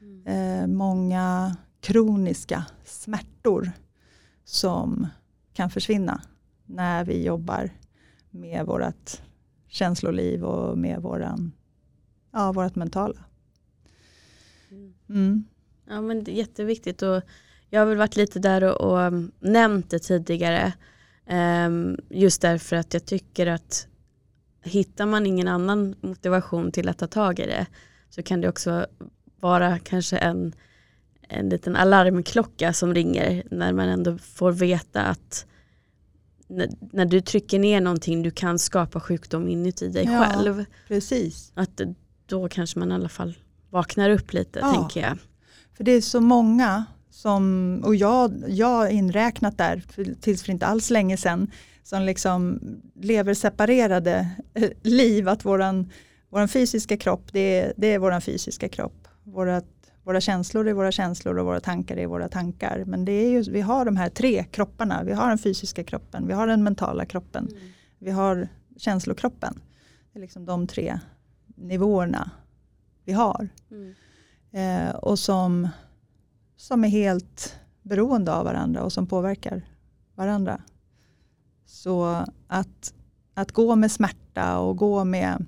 mm. eh, många kroniska smärtor som kan försvinna när vi jobbar med vårt känsloliv och med våran, ja, vårt mentala. Mm. Ja men det är jätteviktigt och jag har väl varit lite där och, och mm, nämnt det tidigare. Um, just därför att jag tycker att hittar man ingen annan motivation till att ta tag i det så kan det också vara kanske en en liten alarmklocka som ringer när man ändå får veta att när, när du trycker ner någonting du kan skapa sjukdom inuti dig ja, själv. Precis. Att då kanske man i alla fall vaknar upp lite ja. tänker jag. För det är så många som, och jag, jag inräknat där tills för inte alls länge sedan, som liksom lever separerade eh, liv, att våran, våran fysiska kropp, det är, det är våran fysiska kropp. Vårat, våra känslor är våra känslor och våra tankar är våra tankar. Men det är ju, vi har de här tre kropparna, vi har den fysiska kroppen, vi har den mentala kroppen, mm. vi har känslokroppen. Det är liksom de tre nivåerna vi har. Mm. Eh, och som, som är helt beroende av varandra och som påverkar varandra. Så att, att gå med smärta och gå med,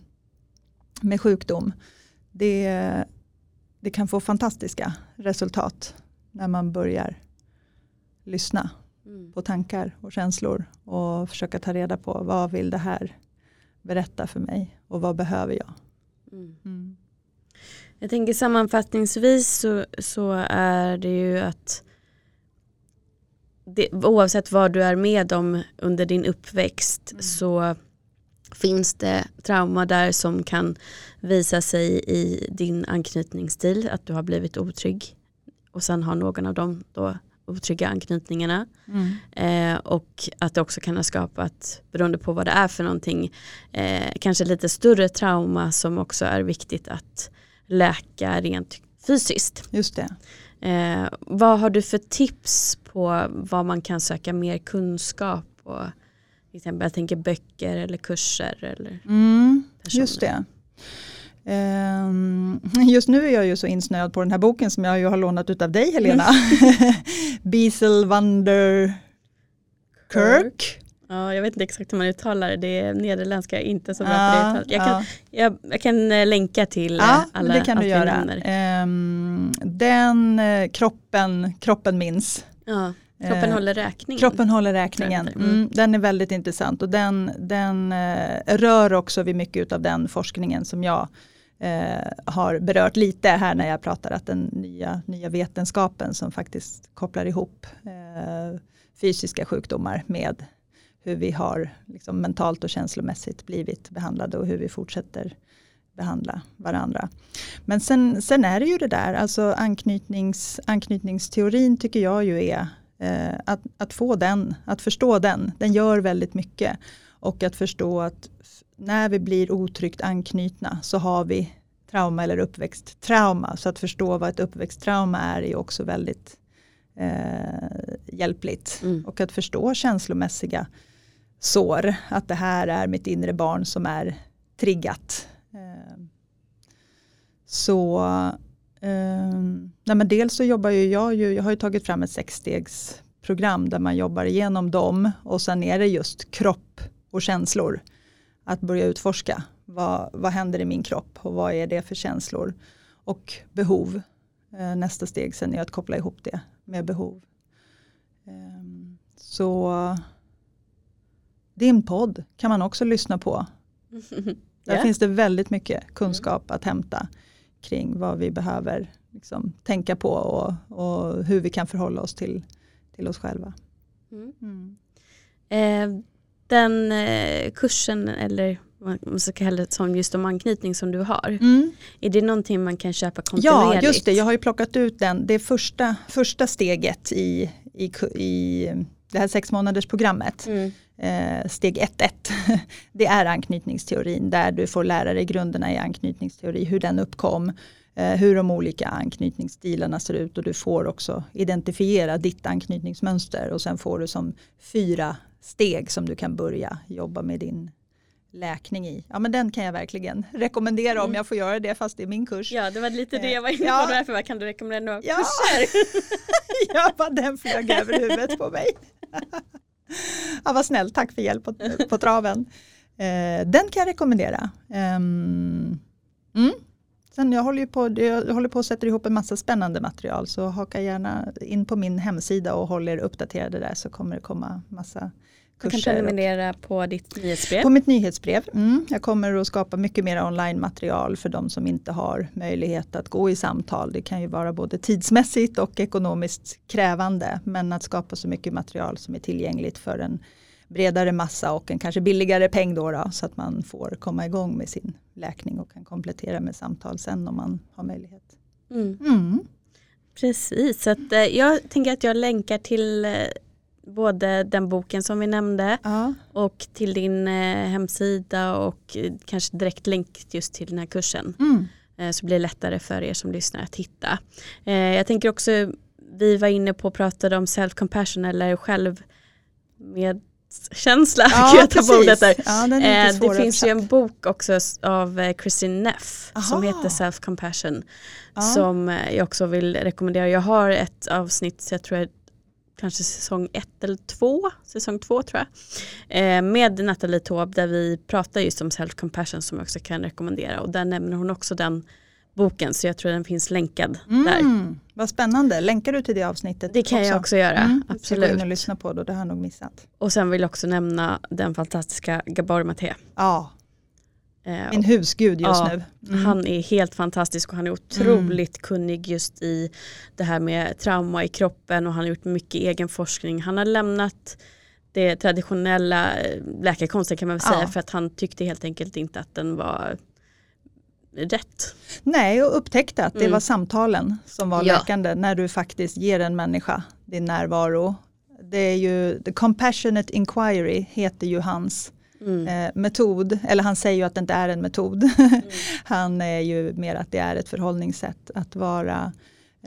med sjukdom, det, det kan få fantastiska resultat när man börjar lyssna mm. på tankar och känslor och försöka ta reda på vad vill det här berätta för mig och vad behöver jag. Mm. Mm. Jag tänker sammanfattningsvis så, så är det ju att det, oavsett vad du är med om under din uppväxt mm. så finns det trauma där som kan visa sig i din anknytningsstil, att du har blivit otrygg och sen har någon av dem då otrygga anknytningarna. Mm. Eh, och att det också kan ha skapat, beroende på vad det är för någonting, eh, kanske lite större trauma som också är viktigt att läka rent fysiskt. Just det. Eh, vad har du för tips på vad man kan söka mer kunskap på? Till exempel jag tänker böcker eller kurser eller mm, Just det. Um, (laughs) just nu är jag ju så insnöad på den här boken som jag ju har lånat ut av dig Helena. (laughs) Mm. Biesel Wander Kirk. Ja, jag vet inte exakt hur man uttalar det. Det är nederländska, inte så bra ja, på det jag kan, ja. jag, jag, kan eh, länka till ja, eh, alla det kan du göra. Um, den uh, kroppen, kroppen minns. Ja, kroppen uh, håller räkningen. Kroppen håller räkningen. Mm. Mm, den är väldigt intressant och den, den uh, rör också vid mycket av den forskningen som jag har berört lite här när jag pratar att den nya, nya vetenskapen som faktiskt kopplar ihop fysiska sjukdomar med hur vi har liksom mentalt och känslomässigt blivit behandlade och hur vi fortsätter behandla varandra. Men sen, sen är det ju det där, alltså anknytnings, anknytningsteorin tycker jag ju är eh, att, att få den, att förstå den, den gör väldigt mycket. Och att förstå att när vi blir otryggt anknytna så har vi trauma eller uppväxttrauma. Så att förstå vad ett uppväxttrauma är är också väldigt eh, hjälpligt. Mm. Och att förstå känslomässiga sår. Att det här är mitt inre barn som är triggat. Ehm, så ehm, nej men dels så jobbar ju jag, ju, jag har ju tagit fram ett sexstegsprogram där man jobbar igenom dem och sen är det just kropp och känslor. Att börja utforska vad, vad händer i min kropp och vad är det för känslor och behov. Ehm, nästa steg sen är att koppla ihop det med behov. Så din podd kan man också lyssna på. (laughs) Där yeah. finns det väldigt mycket kunskap att hämta kring vad vi behöver liksom, tänka på och, och, hur vi kan förhålla oss till, till oss själva. Mm. Mm. Eh, den eh, kursen eller man ska kalla det som just om anknytning som du har. Mm. Är det någonting man kan köpa kontinuerligt? Ja, just det. Jag har ju plockat ut den. Det första, första steget i, i, i det här sex månaders programmet. Mm eh, steg 1.1. (laughs) Det är anknytningsteorin där du får lära dig grunderna i anknytningsteori, hur den uppkom, eh, hur de olika anknytningsstilarna ser ut och du får också identifiera ditt anknytningsmönster och sen får du som fyra steg som du kan börja jobba med din läkning i. Ja men den kan jag verkligen rekommendera mm. om jag får göra det fast det är min kurs. Ja det var lite det jag var inne på ja. därför vad kan du rekommendera några ja. kurser? (laughs) ja bara den flög över huvudet på mig. (laughs) ja, vad snällt, tack för hjälp på, på traven. Eh, den kan jag rekommendera. Um, mm. Sen jag håller, på, jag håller på att sätta ihop en massa spännande material så haka gärna in på min hemsida och håll er uppdaterade där så kommer det komma massa du kan prenumerera på ditt nyhetsbrev. På mitt nyhetsbrev. Mm. Jag kommer att skapa mycket mer online-material för de som inte har möjlighet att gå i samtal. Det kan ju vara både tidsmässigt och ekonomiskt krävande. Men att skapa så mycket material som är tillgängligt för en bredare massa och en kanske billigare peng då, då så att man får komma igång med sin läkning och kan komplettera med samtal sen om man har möjlighet. Mm. Mm. Precis, så att, eh, jag tänker att jag länkar till eh, både den boken som vi nämnde Ja. och till din eh, hemsida och eh, kanske direkt länk just till den här kursen. Mm. Eh, så blir det lättare för er som lyssnar att hitta. Jag tänker också, vi var inne på och pratade om self-compassion eller självmedkänsla. Gud, (laughs) jag tappade ordet där. Ja, det finns ju en bok också av Christine Neff som Aha. heter Self Compassion. Ja. Som jag också vill rekommendera. Jag har ett avsnitt, så jag tror jag, kanske säsong ett eller två, säsong två tror jag. Eh, med Nathalie Taube där vi pratar just om self compassion som jag också kan rekommendera. Och där nämner hon också den boken så jag tror den finns länkad där. Mm, vad spännande, länkar du till det avsnittet? Det kan jag också göra, Mm, jag ska gå in absolut. och lyssna på det, det har jag nog missat. Och sen vill jag också nämna den fantastiska Gabor Maté. Ja, min husgud just Ja, nu. Mm. Han är helt fantastisk och han är otroligt kunnig just i det här med trauma i kroppen och han har gjort mycket egen forskning. Han har lämnat det traditionella eh, läkarkonsten kan man väl Ja. säga för att han tyckte helt enkelt inte att den var rätt. Nej, och upptäckte att det Mm. var samtalen som var Ja. läkande när du faktiskt ger en människa din närvaro. Det är ju, the compassionate inquiry heter ju hans Mm. eh, metod, eller han säger ju att det inte är en metod. (laughs) han är ju mer att det är ett förhållningssätt att vara,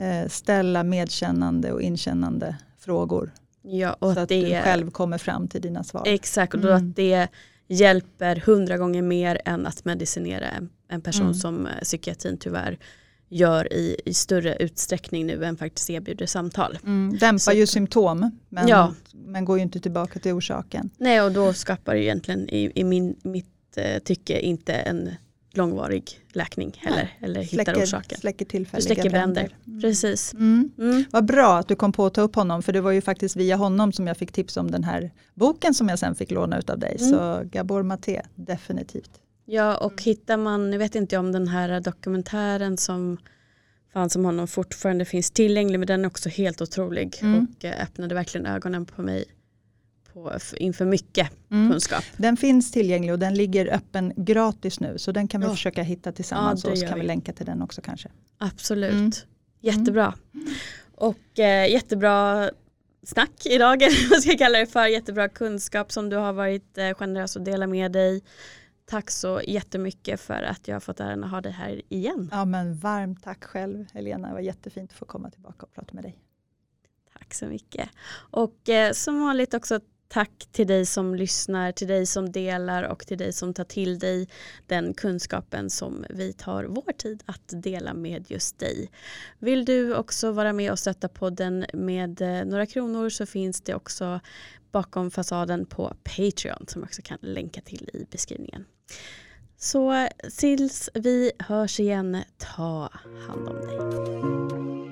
eh, ställa medkännande och inkännande frågor. Ja, och så att det du själv kommer fram till dina svar. exakt, och Mm. att det hjälper hundra gånger mer än att medicinera en, en person Mm. som eh, psykiatrin tyvärr gör i, i större utsträckning nu än faktiskt erbjuder samtal. Mm, dämpar Så- ju symptom men, Ja. men går ju inte tillbaka till orsaken. Nej och då skapar det egentligen i, i min, mitt eh, tycke inte en långvarig läkning heller. Eller hittar Släcker, orsaken. släcker Du tillfälliga släcker bränder. Mm. Precis. Mm. Mm. Vad bra att du kom på att ta upp honom för det var ju faktiskt via honom som jag fick tips om den här boken som jag sen fick låna ut av dig. Mm. Så Gabor Maté, definitivt. Ja och hittar man, nu vet inte jag om den här dokumentären som fanns om honom fortfarande finns tillgänglig men den är också helt otrolig Mm. och eh, öppnade verkligen ögonen på mig på, inför mycket Mm. kunskap. Den finns tillgänglig och den ligger öppen gratis nu så den kan vi Ja. försöka hitta tillsammans Ja, och så kan vi vi. länka till den också kanske. Absolut. Mm. Jättebra. Och eh, jättebra snack idag, eller (laughs) vad ska jag kalla det för. Jättebra kunskap som du har varit eh, generös att dela med dig. Tack så jättemycket för att jag har fått äran att ha dig här igen. Ja men varmt tack själv Helena, det var jättefint att få komma tillbaka och prata med dig. Tack så mycket. Och eh, som vanligt också tack till dig som lyssnar, till dig som delar och till dig som tar till dig den kunskapen som vi tar vår tid att dela med just dig. Vill du också vara med och stötta podden med eh, några kronor så finns det också bakom fasaden på Patreon som jag också kan länka till i beskrivningen. Så tills vi hörs igen, ta hand om dig.